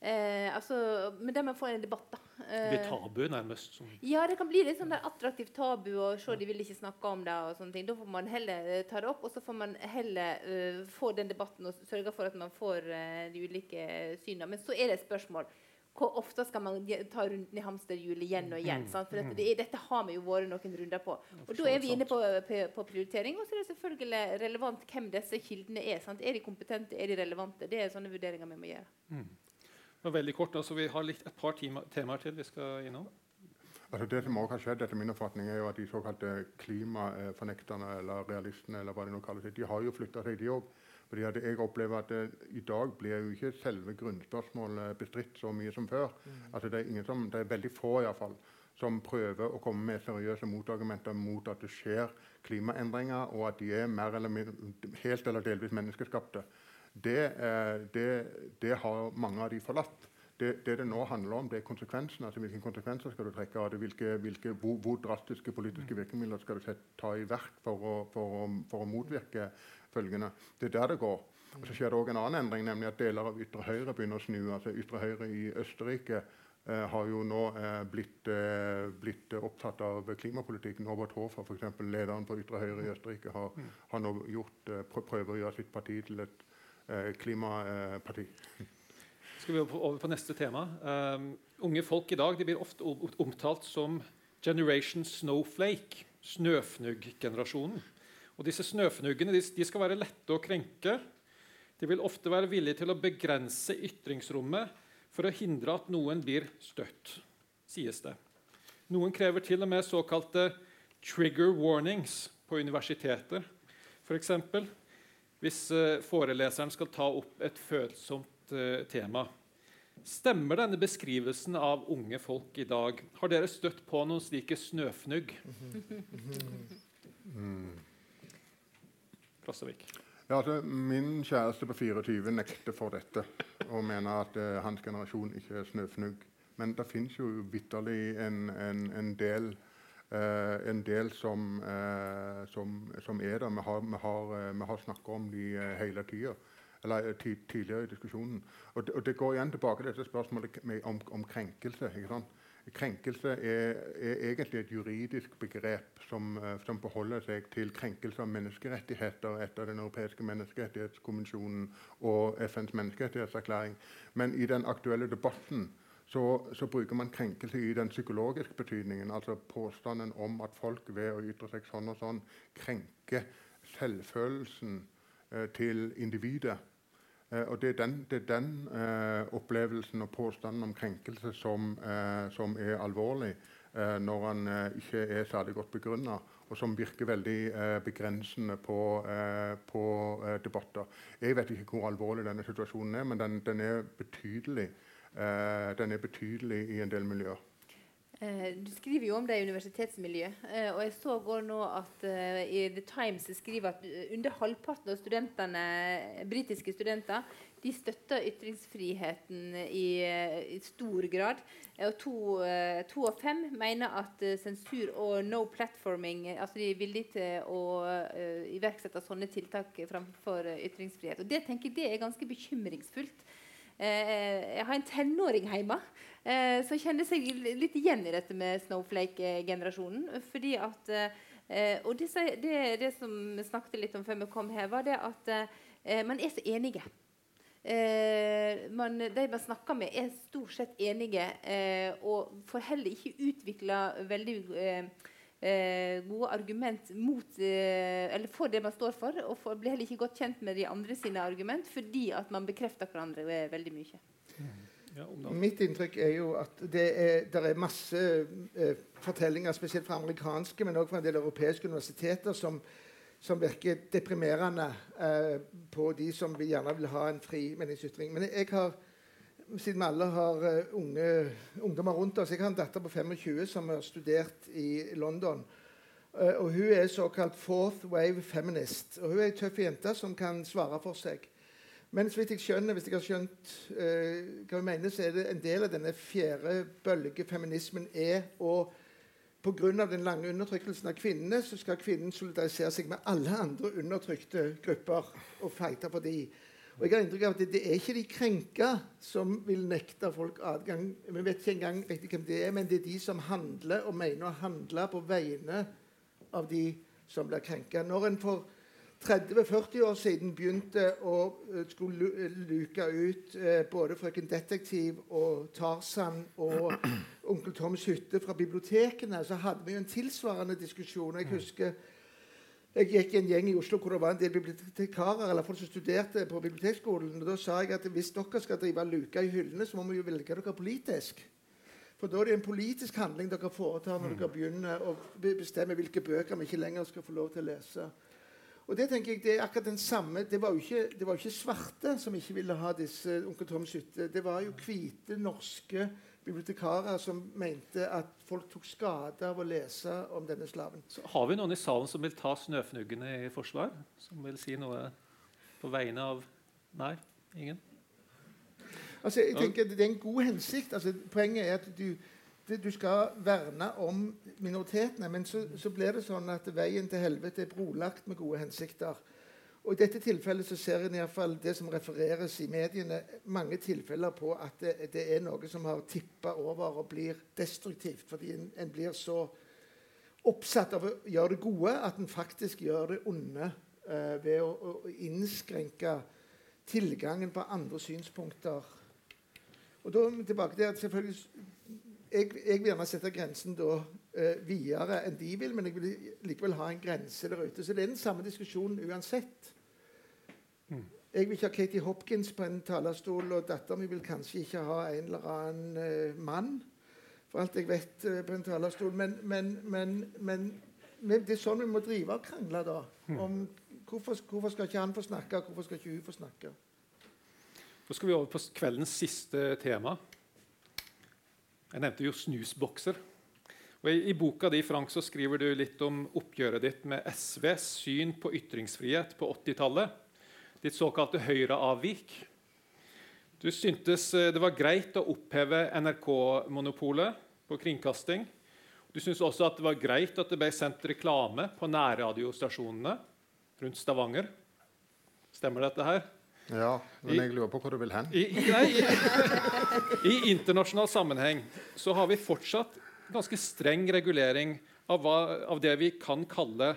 Eh, altså, men det man får en debatt, da. Eh, det tabu, nærmest? Som... Ja, det kan bli litt sånn der attraktivt tabu. og se, de vil ikke snakke om det og sånne ting. Da får man heller uh, ta det opp, og så får man heller uh, få den debatten og sørge for at man får uh, de ulike synene. Men så er det et spørsmål hvor ofte skal man ta runden i hamsterhjulet igjen og igjen? Sant? For dette, det, dette har vi jo vært noen runder på. Og Da er vi inne på, på, på prioritering. Og så er det selvfølgelig relevant hvem disse kildene er. Sant? Er de kompetente, er de relevante? Det er sånne vurderinger vi må gjøre. Mm. Veldig kort, altså Vi har litt, et par temaer til vi skal innom. Altså Det som også har skjedd, etter min oppfatning, er jo at de såkalte klimafornekterne, eller realistene, eller hva de nå kaller seg, de har jo flytta seg, de òg. Fordi at jeg opplever at det, I dag blir jo ikke selve grunnspørsmålet bestridt så mye som før. Mm. Altså det, er som, det er veldig få i hvert fall, som prøver å komme med seriøse motargumenter mot at det skjer klimaendringer, og at de er mer eller mindre, helt eller delvis menneskeskapte. Det, eh, det, det har mange av de forlatt. Det, det, det nå handler om, det er konsekvensene. altså Hvilke konsekvenser skal du trekke av det? Hvilke, hvilke, hvor, hvor, drastiske politiske virkemidler skal du ta i verk for å, for å, for å motvirke følgende. Det er der det går. Og så skjer det også en annen endring, nemlig at deler av ytre høyre begynner å snu. altså Ytre høyre i Østerrike eh, har jo nå eh, blitt, eh, blitt, opptatt av klimapolitikk. Norbert Hofer, f.eks. lederen på ytre høyre i Østerrike, har, mm. har nå gjort, eh, prøver å gjøre sitt parti til et klimaparti. [LAUGHS] Skal vi over på neste tema. Um, unge folk i dag blir ofte omtalt som 'Generation Snowflake', snøfnugg-generasjonen. Og disse snøfnuggene de, de skal være lette å krenke. De vil ofte være villige til å begrense ytringsrommet for å hindre at noen blir støtt, sies det. Noen krever til og med såkalte 'trigger warnings' på universiteter. F.eks. hvis uh, foreleseren skal ta opp et følsomt uh, tema. Stemmer denne beskrivelsen av unge folk i dag? Har dere støtt på noen slike snøfnugg? Mm. Klassevik? Ja, altså, min kjæreste på 24 nekter for dette og mener at uh, hans generasjon ikke er snøfnugg. Men det fins jo vitterlig en, en, en, del, en del som, uh, som, som, er der. Vi har, vi har, vi har snakka om de hele tida. Eller tidligere i diskusjonen. Og det, og det, går igjen tilbake til dette spørsmålet om, om krenkelse. Krenkelse er, er, egentlig et juridisk begrep som, eh, som, forholder seg til krenkelse av menneskerettigheter etter Den europeiske menneskerettighetskonvensjonen og FNs menneskerettighetserklæring. Men i den aktuelle debatten så, så, bruker man krenkelse i den psykologiske betydningen. Altså påstanden om at folk ved å ytre seg sånn og sånn krenker selvfølelsen eh, til individet. Eh, og Det er den, det er den eh, opplevelsen og påstanden om krenkelse som, eh, som er alvorlig eh, når den eh, ikke er særlig godt begrunna, og som virker veldig begrensende på, på debatter. Jeg vet ikke hvor alvorlig denne situasjonen er, men den, den, er, betydelig, den er betydelig i en del miljøer. Eh, du skriver jo om det i universitetsmiljøet. Eh, og jeg så går nå at uh, i The Times skriver at under halvparten av studentene, britiske studenter de støtter ytringsfriheten i, i stor grad. Og to, uh, to, av fem mener at uh, sensur og no platforming altså De er villige til å iverksette sånne tiltak framfor ytringsfrihet. Og Det tenker jeg det er ganske bekymringsfullt. Jeg har en tenåring hjemme eh, som kjenner seg litt igjen i dette med Snowflake-generasjonen. fordi at eh, Og det, det, det, som vi snakket litt om før vi kom her, var det at eh, man er så enige. Eh, man, de man snakker med, er stort sett enige eh, og får heller ikke utvikla veldig eh, gode argument mot, eller for det man står for. Og for, blir heller ikke godt kjent med de andre sine argument fordi at man bekrefter hverandre veldig mye. Ja, Mitt inntrykk er jo at det er, er masse eh, fortellinger, spesielt fra amerikanske, men også fra en del europeiske universiteter, som, som virker deprimerende eh, på de som vi gjerne vil ha en fri meningsytring. Men jeg har, siden vi alle har uh, unge ungdommer rundt oss Jeg har en datter på 25 som har studert i London. Uh, og Hun er såkalt fourth wave feminist. Og Hun er ei tøff jente som kan svare for seg. Men så vidt jeg skjønner, hvis jeg har skjønt uh, hva hun mener, så er det en del av denne fjerde bølge feminismen er å Pga. den lange undertrykkelsen av kvinnene så skal kvinnen solidarisere seg med alle andre undertrykte grupper og fighte for de. Og jeg har inntrykk av at det, det, er ikke de krenka som vil nekte folk adgang. Vi vet ikke engang riktig hvem det er, men det er de som handler og mener å handle på vegne av de som blir krenka. Når en for 30-40 år siden begynte å skulle luke ut eh, både 'Frøken Detektiv' og 'Tarzan' og [CLEARS THROAT] 'Onkel Toms hytte' fra bibliotekene, så hadde vi jo en tilsvarende diskusjon. Jeg husker jeg gikk i en gjeng i Oslo hvor det var en del bibliotekarer eller folk som studerte på bibliotekskolen. og Da sa jeg at hvis dere skal drive luka i hyllene, så må vi jo velge dere politisk. For da er det en politisk handling dere foretar når dere begynner å bestemme hvilke bøker vi ikke lenger skal få lov til å lese. Og Det tenker jeg, det er akkurat den samme, det var jo ikke, det var ikke svarte som ikke ville ha disse Onkel Toms hytte. Det var jo hvite, norske bibliotekarer som mente at folk tok skade av å lese om denne slaven. Så har vi noen i salen som vil ta snøfnuggene i forsvar? Som vil si noe på vegne av Nei? Ingen? Altså, jeg tenker Det er en god hensikt. Altså, poenget er at du, du skal verne om minoritetene, men så, så blir det sånn at veien til helvete er brolagt med gode hensikter. Og I dette tilfellet så ser en i hvert fall det som refereres i mediene, mange tilfeller på at det, det er noe som har tippa over og blir destruktivt. Fordi en, en, blir så oppsatt av å gjøre det gode at en faktisk gjør det onde eh, ved å, å, innskrenke tilgangen på andre synspunkter. Og da tilbake til at selvfølgelig jeg, jeg vil gjerne sette grensen da eh, videre enn de vil, men jeg vil likevel ha en grense der ute. Så det er den samme diskusjonen uansett. Jeg vil ikke ha Katie Hopkins på en talerstol, og dattera mi vil kanskje ikke ha en eller annen uh, mann, for alt jeg vet, uh, på en talerstol. Men, men, men, men, det er sånn vi må drive og krangle, da. Hmm. Om hvorfor, hvorfor, skal ikke han få snakke, og hvorfor skal ikke hun få snakke? Så skal vi over på kveldens siste tema. Jeg nevnte jo snusbokser. Og i, I boka di Frank, så skriver du litt om oppgjøret ditt med SVs syn på ytringsfrihet på 80-tallet ditt såkalte Høyre-avvik. Du syntes eh, det var greit å oppheve NRK-monopolet på kringkasting. Du syntes også at det var greit at det ble sendt reklame på nærradiostasjonene rundt Stavanger. Stemmer dette her? Ja, men jeg lurer på hvor du vil hen. I, nei, i, [LAUGHS] I, internasjonal sammenheng så har vi fortsatt ganske streng regulering av, hva, av det vi kan kalle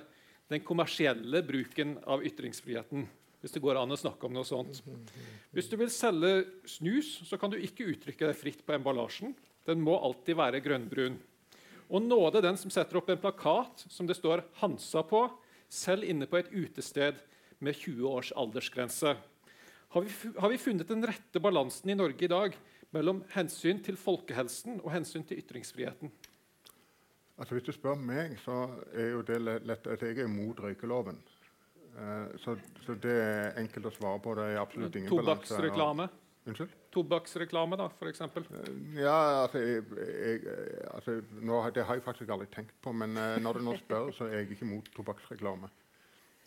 den kommersielle bruken av ytringsfriheten. Hvis det går an å snakke om noe sånt. Hvis du vil selge snus, så kan du ikke uttrykke deg fritt på emballasjen. Den må alltid være grønnbrun. Og nåde den som setter opp en plakat som det står 'Hansa' på, selv inne på et utested med 20 års aldersgrense. Har vi, har vi funnet den rette balansen i Norge i dag mellom hensyn til folkehelsen og hensyn til ytringsfriheten? Altså, hvis du spør meg, så er jo det lett at jeg er imot røykeloven. Eh, så, så, det er enkelt å svare på. Det er absolutt ingen. Tobakksreklame? Unnskyld? Tobakksreklame, da, f.eks.? Eh, ja, altså, jeg, jeg, altså nå, Det har jeg faktisk aldri tenkt på. Men uh, når du nå spør, så er jeg ikke imot tobakksreklame.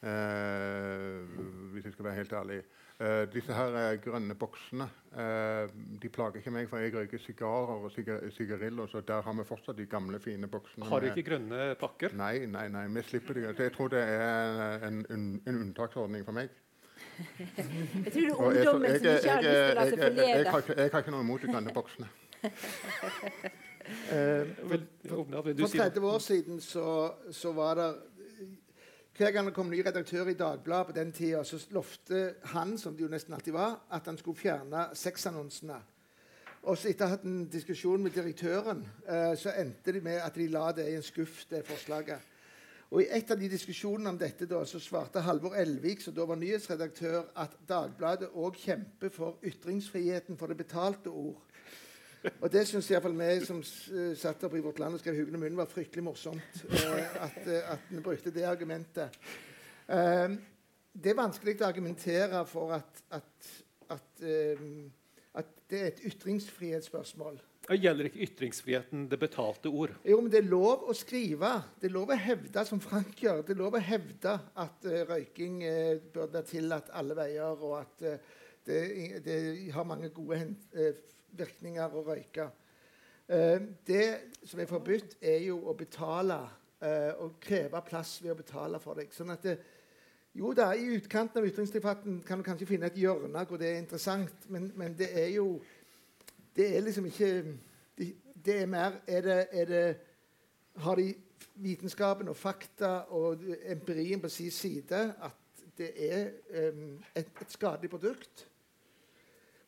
Uh, hvis jeg skal være helt ærlig. Uh, disse her uh, grønne boksene uh, de plager ikke meg, for jeg røyker sigarer og sigariller, Så der har vi fortsatt de gamle, fine boksene. Har du ikke grønne pakker? Nei, nei, nei, vi slipper det. Jeg tror det er en, en, en unntaksordning for meg. jeg tror det er ungdommen som ikke har lyst til å la seg forlede. Jeg, jeg, jeg, har ikke noe imot de grønne [LAUGHS] boksene. for 30 år siden så, så var det hver gang det kom ny redaktør i Dagbladet på den tida, så lovte han som det jo nesten alltid var, at han skulle fjerne sexannonsene. Og så etter å ha hatt en diskusjon med direktøren, eh, så endte de med at de la det i en skuff, det forslaget. Og I et av de diskusjonene om dette da, så svarte Halvor Elvik, som da var nyhetsredaktør, at Dagbladet òg kjemper for ytringsfriheten for det betalte ord. Og det syns iallfall vi som uh, satt oppe i Vårt Land og skrev 'Huggen og munnen', var fryktelig morsomt. Uh, at, uh, at vi brukte det argumentet. det er vanskelig å argumentere for at, at, at, at det er et ytringsfrihetsspørsmål. Gjelder ikke ytringsfriheten det betalte ord? Jo, men det er lov å skrive. Det er lov å hevde, som Frank gjør, det er lov å hevde at uh, røyking uh, burde være tillatt alle veier, og at uh, det, det, har mange gode virkninger å røyke. Uh, det som er forbudt, er jo å betale uh, og kreve plass ved å betale for deg. Sånn at det, jo da, I utkanten av ytringsdebatten kan du kanskje finne et hjørne hvor det er interessant, men, men det er jo Det er liksom ikke Det, det er mer er det, er det, Har de vitenskapen og fakta og empirien på sin side at det er um, et, et, skadelig produkt.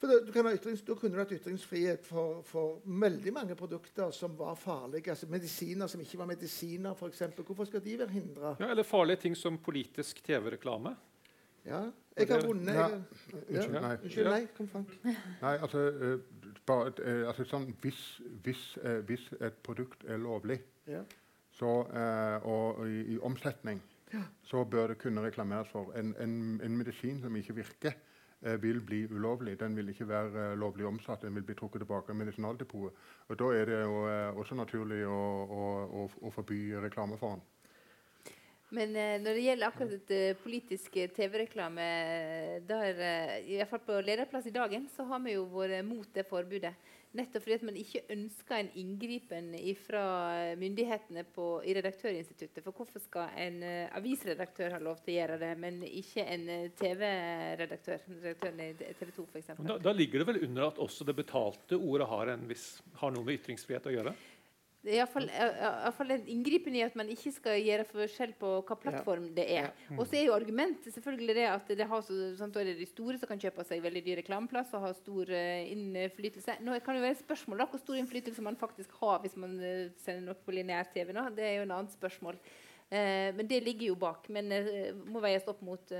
For da, du ytrings, da kunne du hatt ytringsfrihet for, for, veldig mange produkter som var farlige. altså Medisiner som ikke var medisiner, f.eks. Hvorfor skal de være hindra? Ja, eller farlige ting som politisk TV-reklame. Ja. Jeg har vunnet ja. Unnskyld, nei. Unnskyld, nei. Kom, Frank. Nei, altså, uh, bare, uh, altså sånn, hvis, hvis, uh, hvis, et produkt er lovlig, ja. så, og i, i omsetning, ja. så bør det kunne reklameres for. En, en, en medisin som ikke virker, vil bli ulovlig. Den vil ikke være lovlig omsatt. Den vil bli trukket tilbake av medisinaldepotet. Og Da er det jo også naturlig å, å, å, forby reklame for den. Men eh, når det gjelder akkurat et politiske politisk TV-reklame, der i hvert fall på lederplass i dagen, så har vi jo vært mot det forbudet. Nettopp fordi at man ikke ønsker en inngripen fra myndighetene på, i Redaktørinstituttet. For hvorfor skal en uh, avisredaktør ha lov til å gjøre det, men ikke en TV-redaktør? Redaktøren i TV 2 f.eks. Da, da ligger det vel under at også det betalte ordet har, viss, har noe med ytringsfrihet å gjøre? Det er iallfall en inngripen i at man ikke skal gjøre forskjell på hva plattform det er. Mm. Og så er jo argumentet selvfølgelig det at det har så, det er de store som kan kjøpe seg veldig dyr reklameplass og ha stor uh, innflytelse. Nå kan det være et spørsmål da, hvor stor innflytelse man faktisk har hvis man uh, sender noe på lineær-TV. nå. Det er jo en annet spørsmål. Eh, men det ligger jo bak. Men må veies opp mot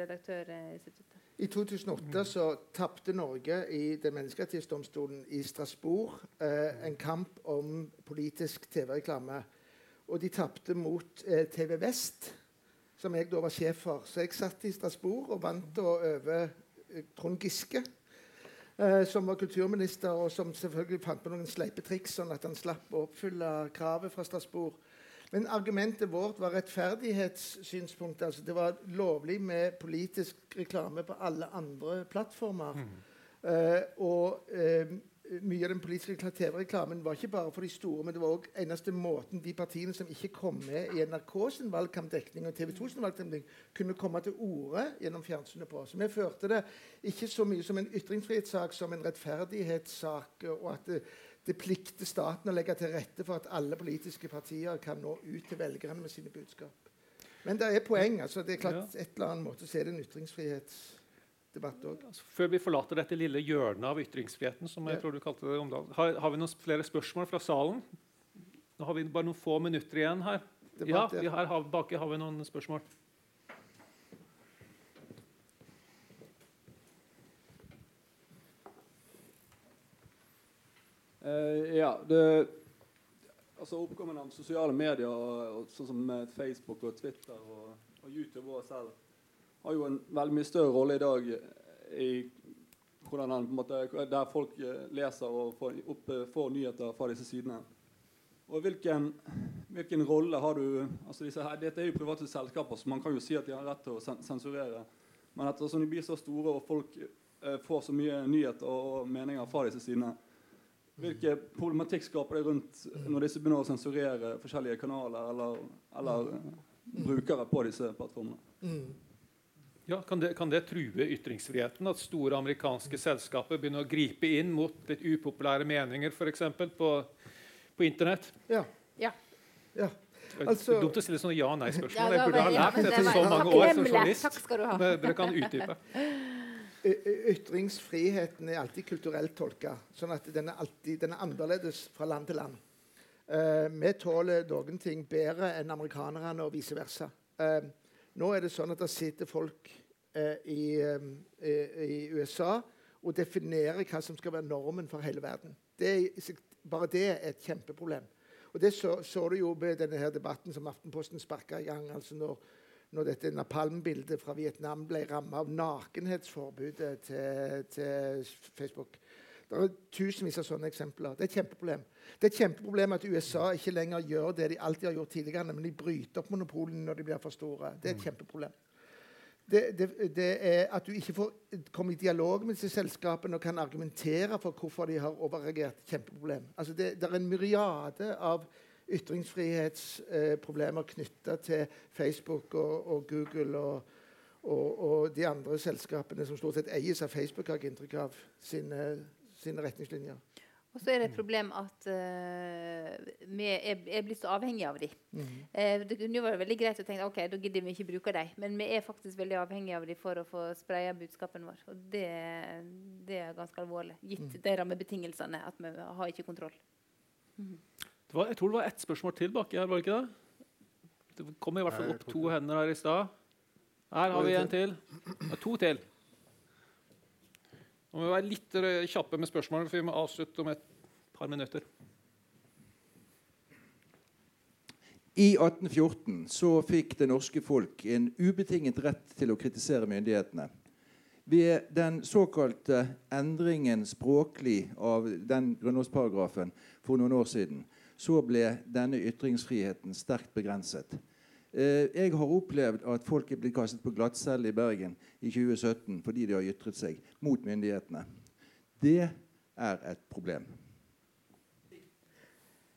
Redaktørinstituttet. I 2008 så tapte Norge i den menneskerettighetsdomstolen i Strasbourg eh, en kamp om politisk TV-reklame. Og de tapte mot eh, TV Vest, som jeg da var sjef for. Så jeg satt i Strasbourg og vant over eh, Trond Giske, eh, som var kulturminister, og som selvfølgelig fant på noen sleipe triks, sånn at han slapp å oppfylle kravet fra Strasbourg. Men argumentet vårt var rettferdighetssynspunktet. Altså det var lovlig med politisk reklame på alle andre plattformer. Mm. Uh, og uh, mye av den politiske TV-reklamen var ikke bare for de store, men det var også eneste måten de partiene som ikke kom med i NRK sin valgkampdekning og TV 2 sin valgkampdekning, kunne komme til orde gjennom fjernsynet på. Så vi førte det ikke så mye som en ytringsfrihetssak som en rettferdighetssak. og at det, det plikter staten å legge til rette for at alle politiske partier kan nå ut til velgerne med sine budskap. Men det er poeng. altså det er klart ja. et eller annet måte så er det en ytringsfrihetsdebatt òg. Altså, før vi forlater dette lille hjørnet av ytringsfriheten, som jeg ja. tror du kalte det om har, har, vi noen flere spørsmål fra salen? Nå har vi bare noen få minutter igjen her. Ja, her har, baki har vi noen spørsmål. Uh, ja, det, altså Oppkommen av sosiale medier, og, sånn som Facebook og Twitter og, og, YouTube og selv, har jo en veldig mye større rolle i dag i hvordan den, måte, der folk eh, leser og får, opp, eh, får, nyheter fra disse sidene. Og hvilken, hvilken rolle har du altså disse her, Dette er jo private selskaper, så man kan jo si at de har rett til å sensurere. Men ettersom de blir så store og folk eh, får så mye nyheter og meninger fra disse sidene, Hvilke problematikk skaper det rundt når disse begynner å sensurere forskjellige kanaler eller, eller brukere på disse plattformene? Mm. Ja, kan det, kan det, true ytringsfriheten at store amerikanske selskaper begynner å gripe inn mot litt upopulære meninger f.eks. På, på Internett? Ja. ja. ja. Altså, dumt å stille sånne ja-nei-spørsmål. Jeg burde ha lært dette så mange år som journalist. Takk skal du ha. Men Dere kan utdype. [LAUGHS] Ytringsfriheten er alltid kulturelt tolka, sånn at den er, alltid, den er annerledes fra land til land. Uh, vi tåler noen ting bedre enn amerikanerne, og vice versa. Uh, nå er det sånn at det sitter folk uh, i, i, USA og definerer hva som skal være normen for hele verden. Det bare det er et kjempeproblem. Og Det så, så du jo med denne her debatten som Aftenposten sparka i gang. altså når når dette napalmbildet fra Vietnam ble rammet av nakenhetsforbudet til, til, Facebook. Det er tusenvis av sånne eksempler. Det er et kjempeproblem. Det er et kjempeproblem at USA ikke lenger gjør det de alltid har gjort tidligere, de bryter opp monopolene når de blir for store. Det er et mm. kjempeproblem. Det, det, det, er at du ikke får komme i dialog med disse selskapene og kan argumentere for hvorfor de har overreagert. Kjempeproblem. Altså det, det er en myriade av ytringsfrihetsproblemer eh, knytta til Facebook og, og Google og, og, og, de andre selskapene som stort sett eies av Facebook, har jeg inntrykk av sine, sine retningslinjer. Og så er det et problem at uh, vi er, er, blitt så avhengige av dem. Mm. Uh, det kunne jo vært veldig greit å tenke ok, da gidder vi ikke bruke dem. Men vi er faktisk veldig avhengige av dem for å få spraya budskapen vår. Og det, det, er ganske alvorlig, gitt mm. de rammebetingelsene at vi har ikke kontroll. Mm. Var, jeg tror det var ett spørsmål til baki her, var det ikke det? Det kom i hvert fall opp to hender her i stad. Her har vi en til. To til. Nå må vi være litt kjappe med spørsmålene, for vi må avslutte om et par minutter. I 1814 så fikk det norske folk en ubetinget rett til å kritisere myndighetene. Ved den såkalte endringen språklig av den grunnlovsparagrafen for noen år siden, så ble denne ytringsfriheten sterkt begrenset. Eh, jeg har opplevd at folk er blitt kastet på glattcelle i Bergen i 2017 fordi de har ytret seg mot myndighetene. Det er et problem.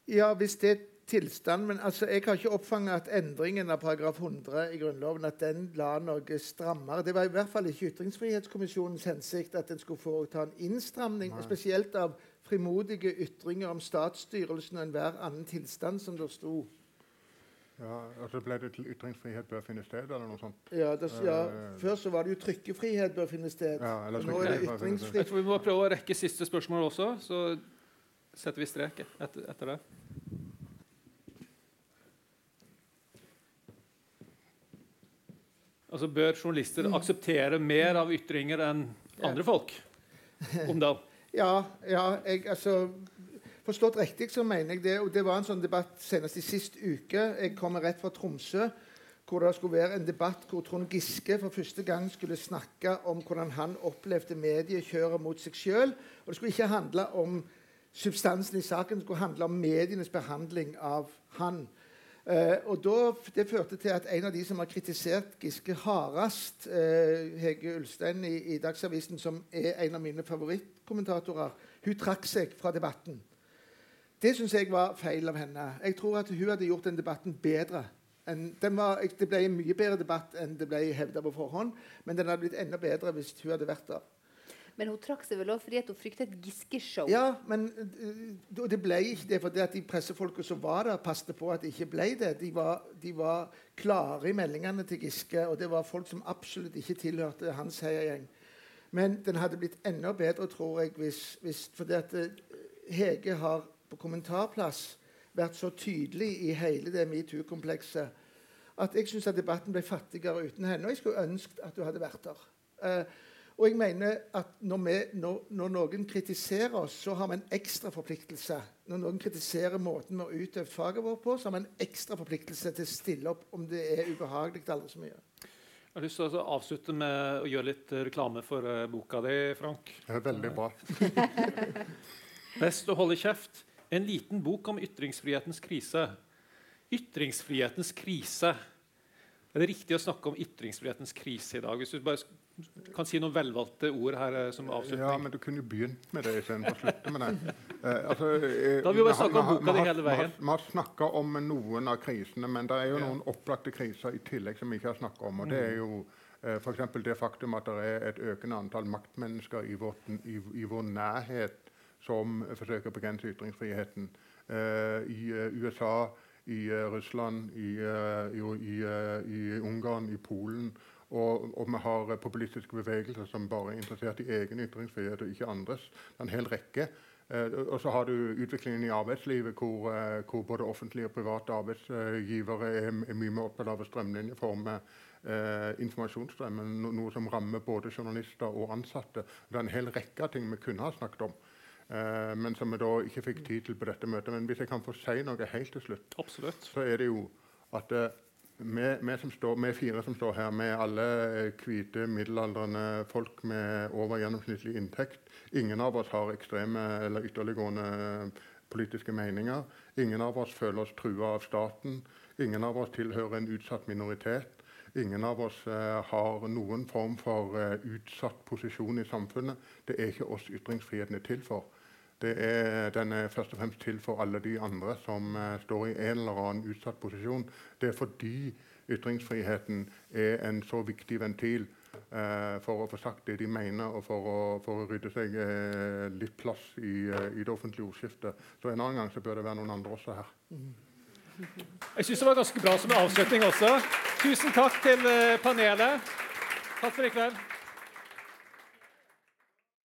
Ja, hvis det er tilstand, men altså, Jeg har ikke oppfanget at endringen av paragraf 100 i Grunnloven at den la noe strammere. Det var i hvert fall ikke Ytringsfrihetskommisjonens hensikt at en skulle foreta en innstramning, Nei. spesielt av frimodige ytringer om statsstyrelsen og enhver annen tilstand, som det sto. Ja, altså Ble det til ytringsfrihet bør finne sted, eller noe sånt? Ja, det, ja. Uh, Før så var det jo trykkefrihet bør finne sted. Ja, eller nå er det ytringsfrihet. Jeg tror vi må prøve å rekke siste spørsmål også, så setter vi strek etter, etter det. Altså Bør journalister mm. akseptere mer av ytringer enn andre folk om dagen? Ja, ja jeg, altså Forstått riktig så mener jeg det. og Det var en sånn debatt senest i sist uke. Jeg kommer rett fra Tromsø, hvor det skulle være en debatt hvor Trond Giske for første gang skulle snakke om hvordan han opplevde mediekjøret mot seg sjøl. Det skulle ikke handle om substansen i saken, det skulle handle om medienes behandling av han. Uh, og da, Det førte til at en av de som har kritisert Giske hardest, uh, Hege Ulstein i, i Dagsavisen, som er en av mine favorittkommentatorer, hun trakk seg fra debatten. Det syns jeg var feil av henne. Jeg tror at hun hadde gjort den debatten bedre. Den var, det ble en mye bedre debatt enn det ble hevda på forhånd. Men den hadde blitt enda bedre hvis hun hadde vært der. Men hun trakk seg vel også fordi hun fryktet et Giske-show? Ja, men uh, det ble ikke det fordi at de pressefolka som var der, passet på at det ikke ble det. De var, de var, klare i meldingene til Giske, og det var folk som absolutt ikke tilhørte hans heiagjeng. Men den hadde blitt enda bedre, tror jeg, hvis, hvis fordi at uh, Hege har på kommentarplass vært så tydelig i hele det metoo-komplekset at jeg syns debatten ble fattigere uten henne. Og jeg skulle ønsket at du hadde vært der. Eh, og jeg mener at når, vi, når, når, noen kritiserer oss, så har vi en ekstra forpliktelse. Når noen kritiserer måten vi har utøvd faget vårt på, så har vi en ekstra forpliktelse til å stille opp om det er ubehagelig aldri så mye. Jeg har lyst til å avslutte med å gjøre litt reklame for uh, boka di, Frank. Det er veldig bra. [LAUGHS] Best å holde kjeft. En liten bok om ytringsfrihetens krise. Ytringsfrihetens krise. Er det riktig å snakke om ytringsfrihetens krise i dag? Hvis du bare kan si noen velvalgte ord her eh, som avslutning. Ja, men du kunne jo begynt med det istedenfor å slutte med det. Eh, altså, eh, da har vi jo bare snakka om boka di hele veien. Vi har, har snakka om noen av krisene, men det er jo noen opplagte kriser i tillegg som vi ikke har snakka om. og det er jo eh, F.eks. det faktum at det er et økende antall maktmennesker i, vårt, i, i vår nærhet som forsøker å begrense ytringsfriheten. Eh, I eh, USA, i Russland, i, i, i, Ungarn, i Polen. Og, og, vi har populistiske bevegelser som bare er interessert i egen ytringsfrihet og ikke andres. Det er en hel rekke. og så har du utviklingen i arbeidslivet, hvor, hvor både offentlige og private arbeidsgivere er, er mye mer opptatt av å strømlinjeforme eh, informasjonsstrømmen, noe som rammer både journalister og ansatte. Det er en hel rekke av ting vi kunne ha snakket om. Uh, men som vi da ikke fikk tid til på dette møtet. Men hvis jeg kan få si noe helt til slutt, Absolutt. så er det jo at uh, vi, vi, vi, fire som står her, med alle hvite, middelaldrende folk med over gjennomsnittlig inntekt Ingen av oss har ekstreme eller ytterliggående politiske meninger. Ingen av oss føler oss trua av staten. Ingen av oss tilhører en utsatt minoritet. Ingen av oss eh, har noen form for eh, utsatt posisjon i samfunnet. Det er ikke oss ytringsfriheten er til for. Er, den er først og fremst til for alle de andre som uh, står i en eller annen utsatt posisjon. Det er fordi ytringsfriheten er en så viktig ventil uh, for å få sagt det de mener, og for å, for å rydde seg uh, litt plass i, i, det offentlige ordskiftet. Så en annen gang så bør det være noen andre også her. Jeg syns det var ganske bra som avslutning også. Tusen takk til panelet. Takk for i kveld.